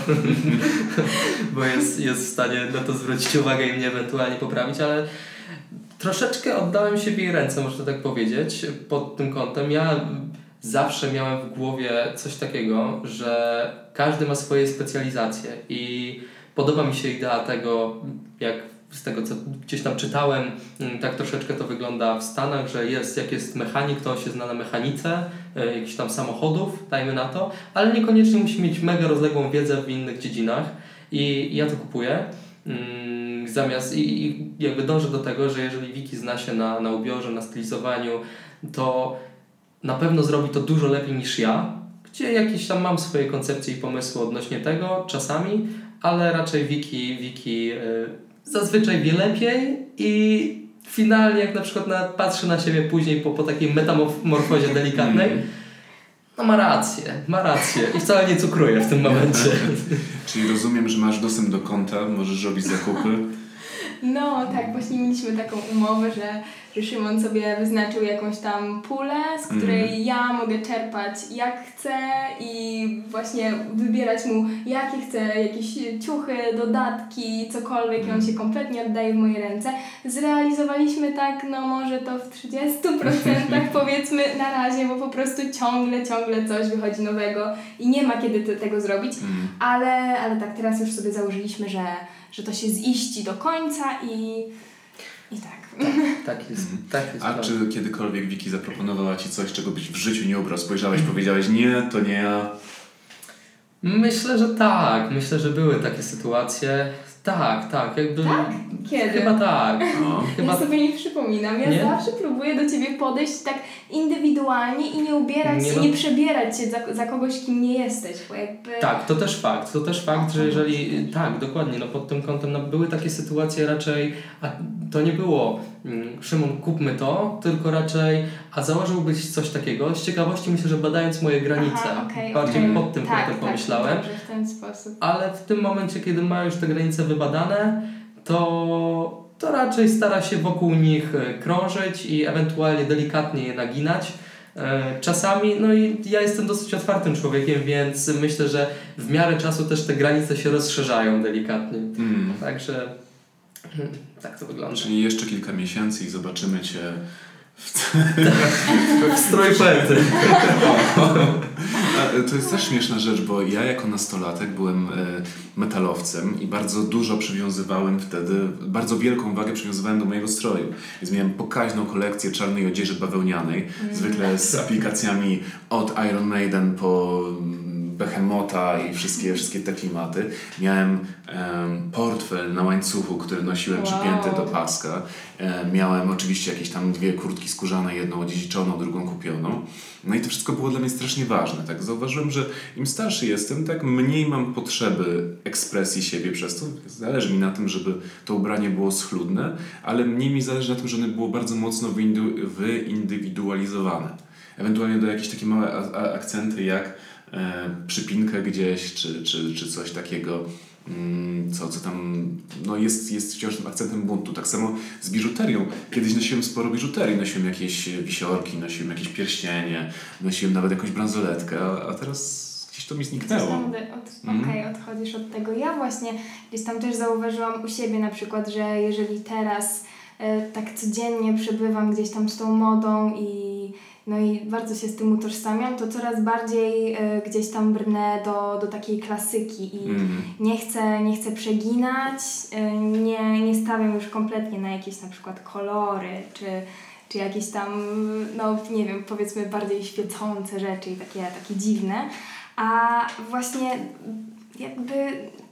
[LAUGHS] bo jest, jest w stanie na to zwrócić uwagę i mnie ewentualnie poprawić, ale troszeczkę oddałem się w jej ręce, można tak powiedzieć, pod tym kątem. Ja zawsze miałem w głowie coś takiego, że każdy ma swoje specjalizacje i podoba mi się idea tego, jak z tego co gdzieś tam czytałem, mm, tak troszeczkę to wygląda w Stanach, że jest, jak jest mechanik, to on się zna na mechanice e, jakichś tam samochodów, dajmy na to, ale niekoniecznie musi mieć mega rozległą wiedzę w innych dziedzinach i ja to kupuję. Mm, Zamiast i, i jakby dążę do tego, że jeżeli Wiki zna się na, na ubiorze, na stylizowaniu, to na pewno zrobi to dużo lepiej niż ja, gdzie jakieś tam mam swoje koncepcje i pomysły odnośnie tego czasami, ale raczej Wiki, Wiki y, zazwyczaj wie lepiej i finalnie jak na przykład na, patrzy na siebie później po, po takiej metamorfozie [LAUGHS] delikatnej, no ma rację, ma rację i wcale nie cukruje w tym momencie. [LAUGHS] Czyli rozumiem, że masz dostęp do konta, możesz robić zakupy. No tak, właśnie mieliśmy taką umowę, że, że Szymon sobie wyznaczył jakąś tam pulę, z której Mhm. ja mogę czerpać jak chcę i właśnie wybierać mu jakie chcę, jakieś ciuchy, dodatki, cokolwiek i on się kompletnie oddaje w moje ręce. Zrealizowaliśmy tak, no może to w 30% [LAUGHS] powiedzmy na razie, bo po prostu ciągle, ciągle coś wychodzi nowego i nie ma kiedy te, tego zrobić. Mm. Ale, ale tak, teraz już sobie założyliśmy, że, że to się ziści do końca i, i tak. Tak jest, Mhm. tak jest. A prawda. czy kiedykolwiek Wiki zaproponowała Ci coś, czego byś w życiu nie ubrał? Spojrzałeś, powiedziałeś, nie, to nie ja. Myślę, że tak. Myślę, że były takie sytuacje. Tak, tak. Jakby, Tak? Kiedy? Chyba tak. No. Chyba Ja sobie nie przypominam. Ja Nie? zawsze próbuję do Ciebie podejść tak indywidualnie i nie ubierać Nie się, no. nie przebierać się za, za kogoś, kim nie jesteś, bo jakby... Tak, to też fakt. To też fakt, że jeżeli. Tak, dokładnie, no pod tym kątem no, były takie sytuacje raczej. A to nie było mm, Szymon, kupmy to, tylko raczej. A założyłbyś coś takiego. Z ciekawości myślę, że badając moje granice, Aha, okej, bardziej okej. pod tym tak, kątem tak, pomyślałem. Dobrze, w ten sposób. Ale w tym momencie, kiedy ma już te granice wybadane, to, to raczej stara się wokół nich e, krążyć i ewentualnie delikatnie je naginać. E, czasami, no i ja jestem dosyć otwartym człowiekiem, więc myślę, że w miarę czasu też te granice się rozszerzają delikatnie. Mm. Także hmm, tak to wygląda. Czyli jeszcze kilka miesięcy i zobaczymy Cię [LAUGHS] w, w stroju poety. To jest też śmieszna rzecz, bo ja jako nastolatek byłem e, metalowcem i bardzo dużo przywiązywałem wtedy, bardzo wielką wagę przywiązywałem do mojego stroju. Więc miałem pokaźną kolekcję czarnej odzieży bawełnianej, zwykle z aplikacjami od Iron Maiden po mm, Behemota i wszystkie, wszystkie te klimaty. Miałem em, portfel na łańcuchu, który nosiłem Wow. przypięty do paska. E, miałem oczywiście jakieś tam dwie kurtki skórzane, jedną odziedziczoną, drugą kupioną. No i to wszystko było dla mnie strasznie ważne. Tak zauważyłem, że im starszy jestem, tak mniej mam potrzeby ekspresji siebie przez to. Zależy mi na tym, żeby to ubranie było schludne, ale mniej mi zależy na tym, że ono było bardzo mocno wyindywidualizowane. Ewentualnie do jakieś takie małe akcenty jak przypinkę gdzieś, czy, czy, czy coś takiego, mm, co, co tam no jest, jest wciąż tym akcentem buntu. Tak samo z biżuterią. Kiedyś nosiłem sporo biżuterii, nosiłem jakieś wisiorki, nosiłem jakieś pierścienie, nosiłem nawet jakąś bransoletkę, a, teraz gdzieś to mi zniknęło. Od, Mhm. Okej, odchodzisz od tego. Ja właśnie gdzieś tam też zauważyłam u siebie na przykład, że jeżeli teraz e, tak codziennie przebywam gdzieś tam z tą modą i no i bardzo się z tym utożsamiam, to coraz bardziej e, gdzieś tam brnę do, do takiej klasyki i Mm. nie chcę, nie chcę przeginać, e, nie, nie stawiam już kompletnie na jakieś na przykład kolory, czy, czy jakieś tam, no nie wiem, powiedzmy bardziej świecące rzeczy i takie, takie dziwne. A właśnie jakby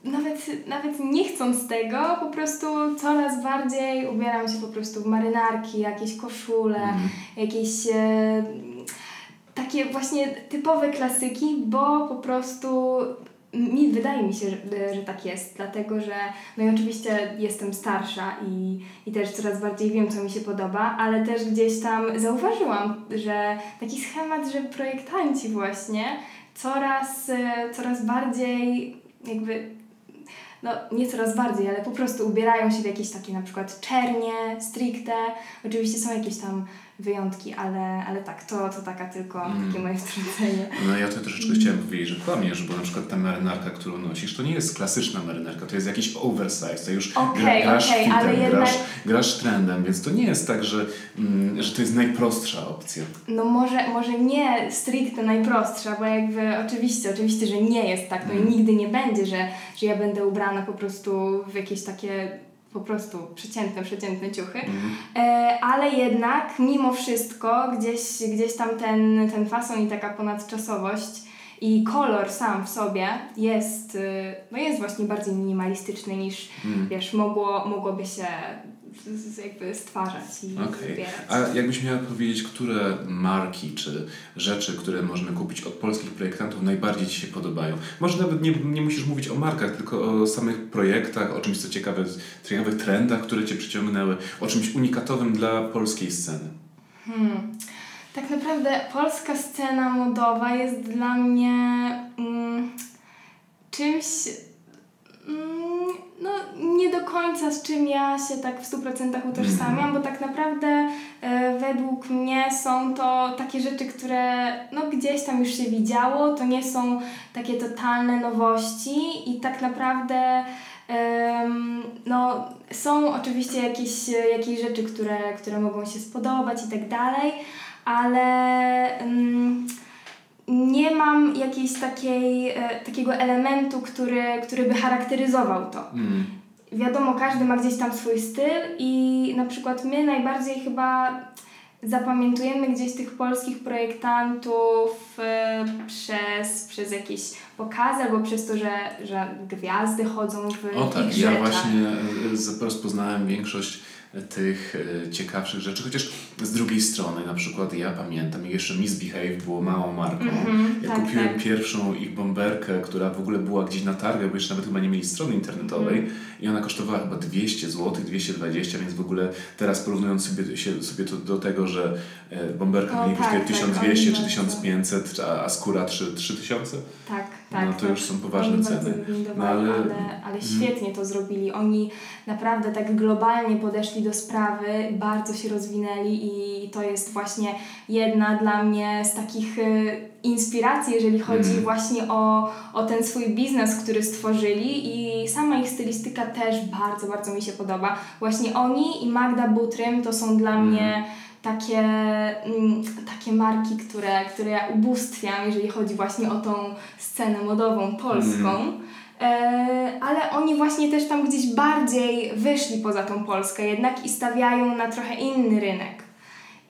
nawet, nawet nie chcąc tego, po prostu coraz bardziej ubieram się po prostu w marynarki, jakieś koszule, Mhm. jakieś e, takie właśnie typowe klasyki, bo po prostu mi wydaje mi się, że, że tak jest, dlatego że no i oczywiście jestem starsza i, i też coraz bardziej wiem, co mi się podoba, ale też gdzieś tam zauważyłam, że taki schemat, że projektanci właśnie coraz, e, coraz bardziej jakby no nie coraz bardziej, ale po prostu ubierają się w jakieś takie na przykład czernie, stricte. Oczywiście są jakieś tam wyjątki, ale, ale tak, to, to taka tylko Mm. takie moje wtrącenie. No ja to troszeczkę chciałem powiedzieć, że kłamiesz, bo na przykład ta marynarka, którą nosisz, to nie jest klasyczna marynarka, to jest jakiś oversize, to już Okej, grasz okej, fitem, jednak- grasz, grasz trendem, więc to nie jest tak, że, mm, że to jest najprostsza opcja. No może, może nie stricte najprostsza, bo jakby oczywiście, oczywiście, że nie jest tak, no i Mm. nigdy nie będzie, że, że ja będę ubrana po prostu w jakieś takie po prostu przeciętne, przeciętne ciuchy. Mhm. E, ale jednak mimo wszystko gdzieś, gdzieś tam ten, ten fason i taka ponadczasowość i kolor sam w sobie jest, y, no jest właśnie bardziej minimalistyczny niż Mm. wiesz, mogło, mogłoby się z, z jakby stwarzać i zbierać. A jakbyś miała powiedzieć, które marki czy rzeczy, które można kupić od polskich projektantów najbardziej Ci się podobają? Może nawet nie, nie musisz mówić o markach, tylko o samych projektach, o czymś co ciekawe, ciekawych trendach, które Cię przyciągnęły, o czymś unikatowym dla polskiej sceny. Hmm. Tak naprawdę polska scena modowa jest dla mnie mm, czymś mm, no, nie do końca z czym ja się tak w 100% utożsamiam, bo tak naprawdę e, według mnie są to takie rzeczy, które no, gdzieś tam już się widziało, to nie są takie totalne nowości i tak naprawdę no, są oczywiście jakieś, jakieś rzeczy, które, które mogą się spodobać i tak dalej, ale em, nie mam jakiejś takiej, e, takiego elementu, który, który by charakteryzował to. Mm. Wiadomo, każdy ma gdzieś tam swój styl i na przykład my najbardziej chyba zapamiętujemy gdzieś tych polskich projektantów e, przez, przez jakieś pokazy albo przez to, że, że gwiazdy chodzą w O tak, ich ja rzeczach. właśnie e, rozpoznałem większość tych e, ciekawszych rzeczy, chociaż z drugiej strony, na przykład ja pamiętam, jeszcze Misbehave było małą marką. Mhm, ja tak, kupiłem tak. pierwszą ich bomberkę, która w ogóle była gdzieś na targach, bo jeszcze nawet chyba nie mieli strony internetowej Mhm. i ona kosztowała chyba 200 zł, 220, więc w ogóle teraz porównując sobie, się, sobie to do tego, że e, bomberka O, mniej kosztuje tak, tak, 1200 czy oni bardzo- 1500, a, skóra 3, 3000? Tak, tak. no to już są poważne ceny. No, ale- ale, ale świetnie to zrobili. Oni naprawdę tak globalnie podeszli do sprawy, bardzo się rozwinęli i to jest właśnie jedna dla mnie z takich y, inspiracji, jeżeli chodzi Mhm. właśnie o, o ten swój biznes, który stworzyli i sama ich stylistyka też bardzo, bardzo mi się podoba. Właśnie oni i Magda Butrym to są dla Mhm. mnie takie, mm, takie marki, które, które ja ubóstwiam, jeżeli chodzi właśnie o tą scenę modową polską. E, ale oni właśnie też tam gdzieś bardziej wyszli poza tą Polskę jednak i stawiają na trochę inny rynek.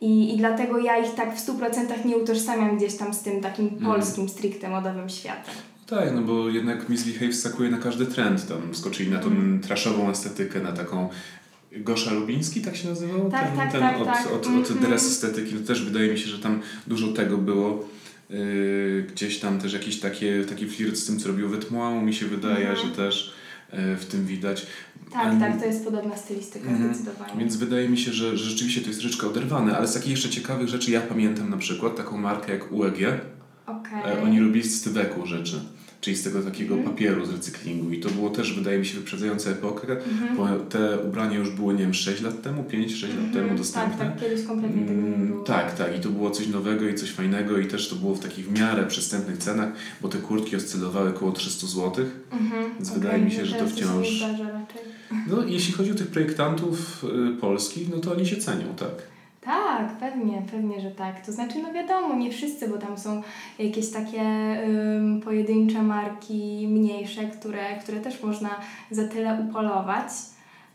I, I dlatego ja ich tak w 100% nie utożsamiam gdzieś tam z tym takim polskim stricte modowym światem. Tak, no bo jednak Miss Lee Hay wskakuje na każdy trend. Tam skoczyli na tą Mhm. traszową estetykę, na taką Gosza Lubiński, tak się nazywał? Tak, ten, tak, ten tak, od, tak. od, od Mhm. dress estetyki. No też wydaje mi się, że tam dużo tego było. Yy, gdzieś tam też jakiś takie, taki flirt z tym, co robił Wetmłał, mi się wydaje, Mhm. że też yy, w tym widać. Tak, tak, to jest podobna stylistyka Mhm. zdecydowanie. Więc wydaje mi się, że, że rzeczywiście to jest troszeczkę oderwane, ale z takich jeszcze ciekawych rzeczy ja pamiętam na przykład taką markę jak UEG. Okej. E, Oni robili z tybeku rzeczy, czyli z tego takiego Mhm. papieru z recyklingu i to było też, wydaje mi się, wyprzedzające epokę, Mhm. bo te ubrania już było, nie wiem, 6 lat temu, 5-6 lat Mhm. temu Tak, dostępne. tak, kiedyś kompletnie tego nie Mm, było. Tak, tak. I to było coś nowego i coś fajnego i też to było w takich w miarę przystępnych cenach, bo te kurtki oscylowały około 300 zł. Mhm, Więc okej, wydaje mi się, no że to wciąż-. No jeśli chodzi o tych projektantów y, polskich, no to oni się cenią, tak. Tak, pewnie, pewnie, że tak. To znaczy, no wiadomo, nie wszyscy, bo tam są jakieś takie ym, pojedyncze marki mniejsze, które, które też można za tyle upolować.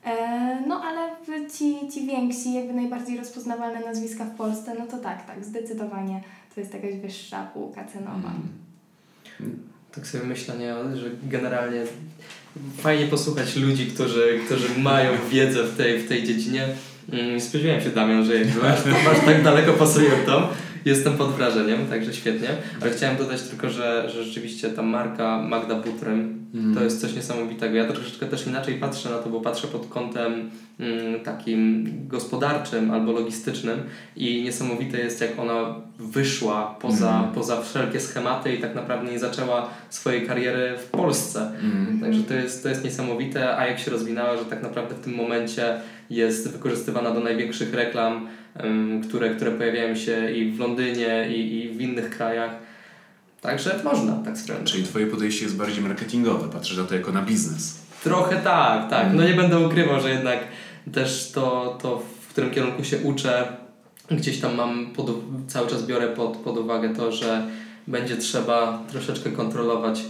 E, no ale ci, ci więksi, jakby najbardziej rozpoznawalne nazwiska w Polsce, no to tak, tak, zdecydowanie to jest jakaś wyższa półka cenowa. Mm. Tak sobie myślę, nie, że generalnie fajnie posłuchać ludzi, którzy, którzy mają wiedzę w tej, w tej dziedzinie. Mm, Spodziewałem się, Damian, że masz, tak daleko pasujętą. Jestem pod wrażeniem, także świetnie. Ale chciałem dodać tylko, że, że rzeczywiście ta marka Magda Butrym Mm. to jest coś niesamowitego. Ja troszeczkę też inaczej patrzę na to, bo patrzę pod kątem mm, takim gospodarczym albo logistycznym i niesamowite jest, jak ona wyszła poza, Mhm. poza wszelkie schematy i tak naprawdę nie zaczęła swojej kariery w Polsce. Mm. Także to jest, to jest niesamowite, a jak się rozwinęła, że tak naprawdę w tym momencie jest wykorzystywana do największych reklam, które, które pojawiają się i w Londynie, i, i w innych krajach. Także można tak sprawdzić. Czyli twoje podejście jest bardziej marketingowe, patrzysz na to jako na biznes. Trochę tak, tak. No nie będę ukrywał, że jednak też to, to w którym kierunku się uczę, gdzieś tam mam, pod, cały czas biorę pod, pod uwagę to, że będzie trzeba troszeczkę kontrolować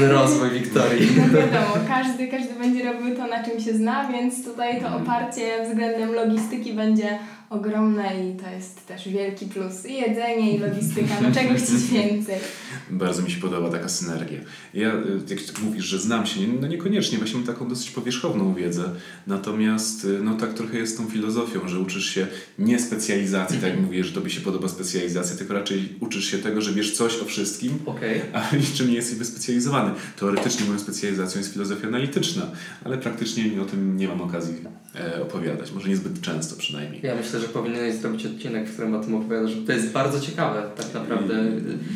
rozwój Wiktorii. No wiadomo, każdy, każdy będzie robił to, na czym się zna, więc tutaj to oparcie względem logistyki będzie ogromne i to jest też wielki plus. I jedzenie, i logistyka, no czego chcieć więcej. [LAUGHS] Bardzo mi się podoba taka synergia. Ja, y, jak mówisz, że znam się, no niekoniecznie, właśnie mam taką dosyć powierzchowną wiedzę, natomiast y, no tak trochę jest tą filozofią, że uczysz się nie specjalizacji, tak jak mówię, że tobie się podoba specjalizacja, tylko raczej uczysz się tego, że wiesz coś o wszystkim, Okej. a [LAUGHS] niczym nie jesteś wyspecjalizowany. Teoretycznie moją specjalizacją jest filozofia analityczna, ale praktycznie o tym nie mam okazji e, opowiadać, może niezbyt często przynajmniej. Ja myślę, że powinieneś zrobić odcinek, w którym o tym opowiadasz, że to jest bardzo ciekawe tak naprawdę.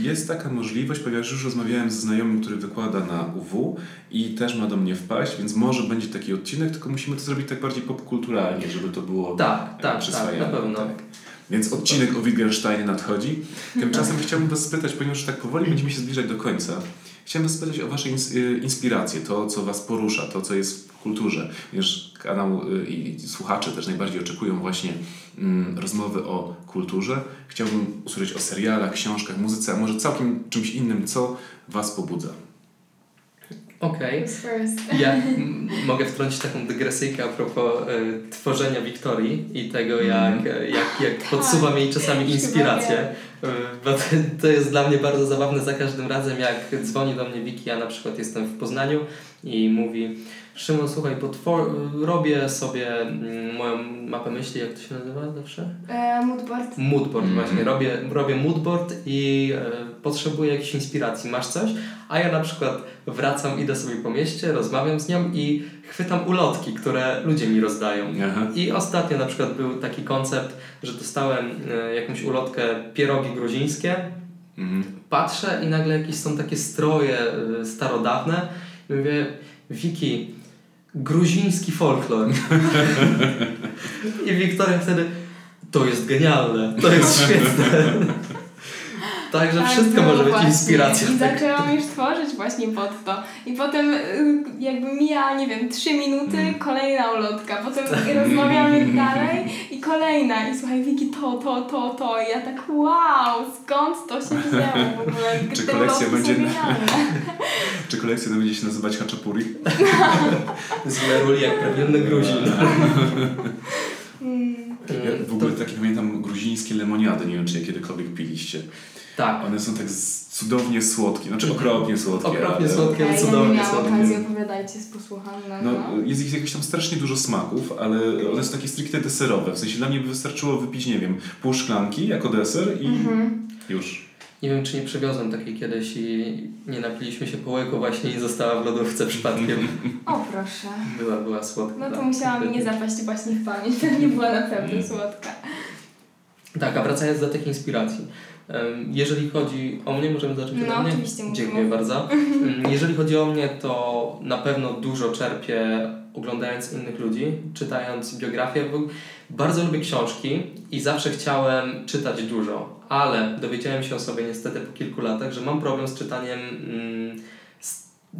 Jest taka możliwość, ponieważ już rozmawiałem ze znajomym, który wykłada na UW i też ma do mnie wpaść, więc może będzie taki odcinek, tylko musimy to zrobić tak bardziej popkulturalnie, żeby to było Tak, tak, tak, na pewno. Tak. Więc odcinek o Wittgensteinie nadchodzi. Tymczasem chciałbym Was spytać, ponieważ tak powoli będziemy się zbliżać do końca, chciałem Was spytać o Wasze y, inspiracje, to co Was porusza, to co jest w kulturze. Wiesz, kanał y, i słuchacze też najbardziej oczekują właśnie mm, rozmowy o kulturze. Chciałbym usłyszeć o serialach, książkach, muzyce, a może całkiem czymś innym, co Was pobudza. Okej. First? [LAUGHS] Ja [LAUGHS] mogę wtrącić taką dygresyjkę a propos e, tworzenia Wiktorii i tego, jak, e, jak, jak podsuwam jej czasami inspirację. E, Bo to, to jest dla mnie bardzo zabawne za każdym razem, jak dzwoni do mnie Wiki, ja na przykład jestem w Poznaniu i mówi Szymon, słuchaj, bo twor- robię sobie mm, moją mapę myśli, jak to się nazywa zawsze? E, moodboard. Moodboard Mhm. właśnie. Robię, robię moodboard i e, potrzebuję jakiejś inspiracji. Masz coś? A ja na przykład wracam, idę sobie po mieście, rozmawiam z nią i chwytam ulotki, które ludzie mi rozdają. Aha. I ostatnio na przykład był taki koncept, że dostałem e, jakąś ulotkę pierogi gruzińskie Mhm. Patrzę i nagle jakieś są takie stroje y, starodawne i mówię, Wiki, gruziński folklor. [LAUGHS] I Wiktoria wtedy, to jest genialne, to jest świetne. [LAUGHS] Także Tak wszystko było może być właśnie. inspiracją. I zaczęłam już tworzyć właśnie pod to. I potem y, jakby mija, nie wiem, trzy minuty, Mm. kolejna ulotka, potem rozmawiamy [LAUGHS] dalej i kolejna. I słuchaj, Wiki, to, to, to, to. I ja tak, wow, skąd to się wzięło w ogóle? Czy Te kolekcja będzie-. [LAUGHS] Czy kolekcja będzie się nazywać Haczapuri? [LAUGHS] Z Meruli jak prawilny Gruzin. Mm. Ja w ogóle takie pamiętam gruzińskie lemoniady, nie wiem czy je kiedykolwiek piliście. Tak, One są tak cudownie słodkie, znaczy okropnie słodkie. Okropnie ale- słodkie. Ja, ja nie cudownie miałam są. okazji, opowiadajcie, posłucham. No, No, no. jest ich jakoś tam strasznie dużo smaków, ale one są takie stricte deserowe. W sensie dla mnie by wystarczyło wypić, nie wiem, pół szklanki jako deser i Mhm. już. Nie wiem czy nie przywiozłem takiej kiedyś i nie napiliśmy się po łyku właśnie i została w lodówce przypadkiem. O proszę. Była, była słodka. No to musiała mi nie zapaść właśnie w pamięć, pewnie była naprawdę Mm. słodka. Tak, a wracając do tych inspiracji. Jeżeli chodzi o mnie, możemy zacząć No, ode mnie? oczywiście. Dziękuję bardzo. Jeżeli chodzi o mnie, to na pewno dużo czerpię oglądając innych ludzi, czytając biografię. Bardzo lubię książki i zawsze chciałem czytać dużo, ale dowiedziałem się o sobie niestety po kilku latach, że mam problem z czytaniem mm,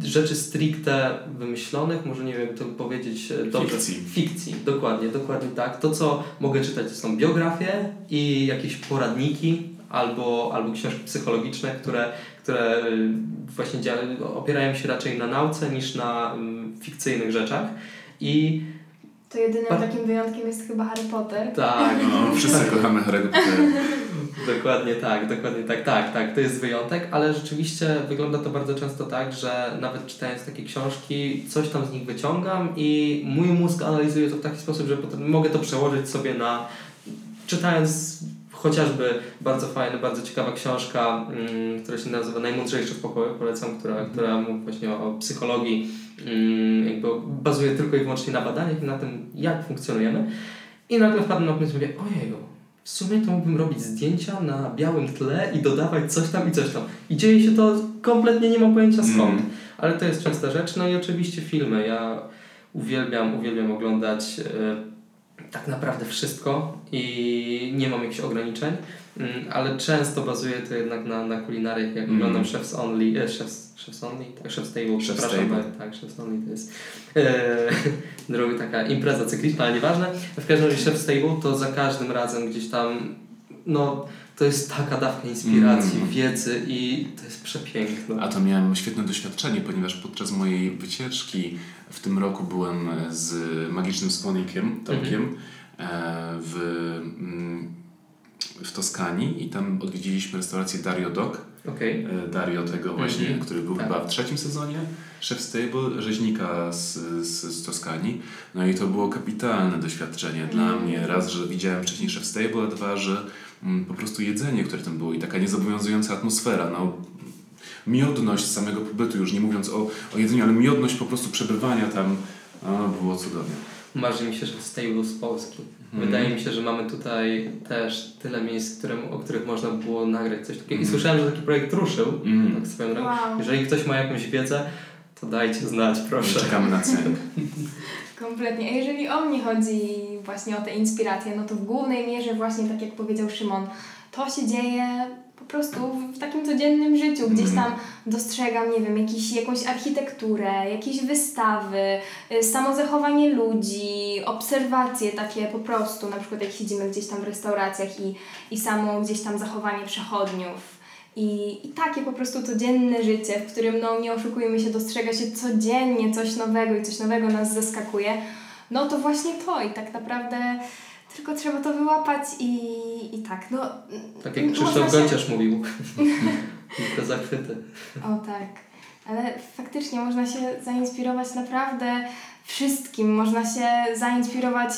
rzeczy stricte wymyślonych, może nie wiem to powiedzieć e, dobrze. Fikcji. Fikcji, dokładnie, dokładnie tak. To, co mogę czytać, to są biografie i jakieś poradniki albo, albo książki psychologiczne, które, które y, właśnie dzia- opierają się raczej na nauce niż na mm, fikcyjnych rzeczach. I To jedynym Pa- takim wyjątkiem jest chyba Harry Potter. tak, No, wszyscy kochamy Harry'ego Pottera. [LAUGHS] Dokładnie tak, dokładnie tak, tak, tak, to jest wyjątek, ale rzeczywiście wygląda to bardzo często tak, że nawet czytając takie książki, coś tam z nich wyciągam i mój mózg analizuje to w taki sposób, że potem mogę to przełożyć sobie na, czytając chociażby bardzo fajna, bardzo ciekawa książka, mm, która się nazywa Najmądrzejszy w pokoju, polecam, która, która mówi właśnie o, o psychologii, mm, jakby bazuje tylko i wyłącznie na badaniach i na tym, jak funkcjonujemy. I nagle wpadłem na pomysł i mówię, ojeju, w sumie to mógłbym robić zdjęcia na białym tle i dodawać coś tam i coś tam. I dzieje się to kompletnie nie mam pojęcia skąd. Mm. Ale to jest częsta rzecz. No i oczywiście filmy. Ja uwielbiam, uwielbiam oglądać e, tak naprawdę wszystko i nie mam jakichś ograniczeń, mm, ale często bazuje to jednak na, na kulinarii. Jak Mm. oglądam Chef's Only, e, Chef's, Chef's Only? Tak, Chef's Table, Chef's przepraszam. Table. Tak, Chef's Only to jest e, [LAUGHS] droga taka impreza cykliczna, ale nieważne. W każdym razie Chef's Table to za każdym razem gdzieś tam, no to jest taka dawka inspiracji, Mm. wiedzy i to jest przepiękne. A to miałem świetne doświadczenie, ponieważ podczas mojej wycieczki w tym roku byłem z magicznym słonikiem, Tomkiem, e, w, mm, w Toskanii i tam odwiedziliśmy restaurację Dario Dog. Okej. E, Dario tego właśnie, Mhm. który był Tak. chyba w trzecim sezonie, szef stable, rzeźnika z, z, z Toskanii. No i to było kapitalne doświadczenie dla Mhm. mnie. Raz, że widziałem wcześniej szef stable, a dwa, że mm, po prostu jedzenie, które tam było i taka niezobowiązująca atmosfera. No, miodność samego pobytu, już nie mówiąc o, o jedzeniu, ale miodność po prostu przebywania tam, a, było cudownie. Marzy mi się, że stable z Polski. Mhm. Wydaje mi się, że mamy tutaj też tyle miejsc, które, o których można było nagrać coś takiego. I Mhm. słyszałem, że taki projekt ruszył. Mm. Tak swoją drogą. Wow, Jeżeli ktoś ma jakąś wiedzę, to dajcie znać, proszę. Czekamy na cenę. [LAUGHS] kompletnie. A jeżeli o mnie chodzi właśnie o te inspiracje, no to w głównej mierze właśnie tak jak powiedział Szymon, to się dzieje po prostu w takim codziennym życiu. Gdzieś Mhm. tam dostrzegam, nie wiem, jakiś, jakąś architekturę, jakieś wystawy, y, samo zachowanie ludzi, obserwacje takie po prostu, na przykład jak siedzimy gdzieś tam w restauracjach i, i samo gdzieś tam zachowanie przechodniów. I, I takie po prostu codzienne życie, w którym, no nie oszukujmy się, dostrzega się codziennie coś nowego i coś nowego nas zaskakuje, no to właśnie to i tak naprawdę tylko trzeba to wyłapać i, i tak, no... Tak jak Krzysztof się- Gonciarz mówił. [LAUGHS] [LAUGHS] Te zachwyty. O tak, ale faktycznie można się zainspirować naprawdę wszystkim. Można się zainspirować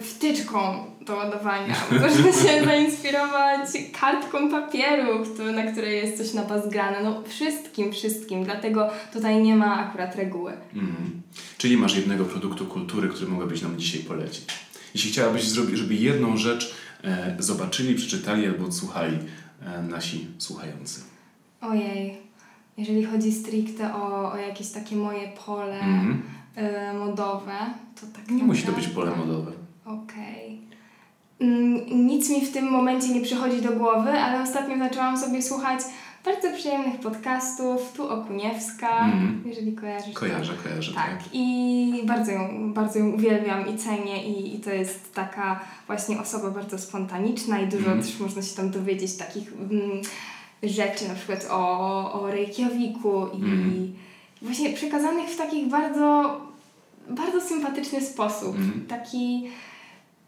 wtyczką do ładowania. Można się [LAUGHS] zainspirować kartką papieru, na której jest coś napazgrane. No wszystkim, wszystkim. Dlatego tutaj nie ma akurat reguły. Mhm. Czyli masz jednego produktu kultury, który mogłabyś nam dzisiaj polecić. Jeśli chciałabyś zrobić, żeby jedną rzecz e, zobaczyli, przeczytali albo odsłuchali e, nasi słuchający? Ojej, jeżeli chodzi stricte o, o jakieś takie moje pole Mhm. E, modowe, to tak Nie musi to być naprawdę- pole modowe. Okej. Mm, Nic mi w tym momencie nie przychodzi do głowy, ale ostatnio zaczęłam sobie słuchać bardzo przyjemnych podcastów. Tu Okuniewska, Mhm. jeżeli kojarzysz. to- Kojarzę, kojarzę, tak. Tak, i bardzo ją, bardzo ją uwielbiam i cenię i, i to jest taka właśnie osoba bardzo spontaniczna i dużo Mhm. też można się tam dowiedzieć takich mm, rzeczy, na przykład o, o Reykjaviku i Mhm. właśnie przekazanych w takich bardzo, bardzo sympatyczny sposób. Mhm. Taki,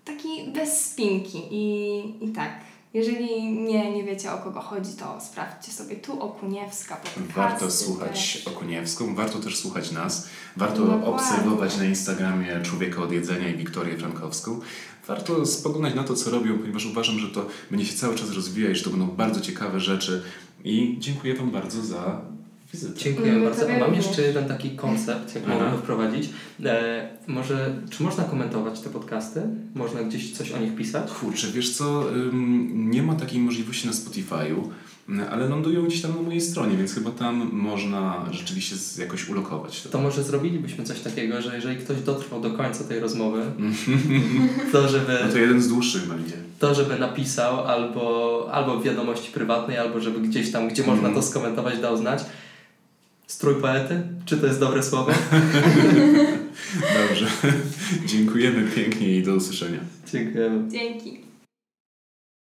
taki bez spinki i, i tak. Jeżeli nie, nie wiecie o kogo chodzi, to sprawdźcie sobie tu Okuniewska podcasty Warto też. słuchać Okuniewską, warto też słuchać nas, warto Dokładnie. obserwować na Instagramie Człowieka od Jedzenia i Wiktorię Frankowską. Warto spoglądać na to, co robią, ponieważ uważam, że to będzie się cały czas rozwijać, że to będą bardzo ciekawe rzeczy i dziękuję Wam bardzo za wizytę. Dziękuję My bardzo. tobie A mam jeszcze jeden taki koncept, jak mogę go wprowadzić. E, może, czy można komentować te podcasty? Można gdzieś coś o nich pisać? Kurczę, wiesz co, ym, nie ma takiej możliwości na Spotify'u, y, ale lądują gdzieś tam na mojej stronie, więc chyba tam można rzeczywiście z- jakoś ulokować to. To może zrobilibyśmy coś takiego, że jeżeli ktoś dotrwał do końca tej rozmowy, [LAUGHS] to żeby, No to jeden z dłuższych będzie. to żeby napisał albo, albo w wiadomości prywatnej, albo żeby gdzieś tam, gdzie można to skomentować, dał znać. Strój poety? Czy to jest dobre słowo? [LAUGHS] Dobrze. Dziękujemy pięknie i do usłyszenia. Dziękujemy. Dzięki.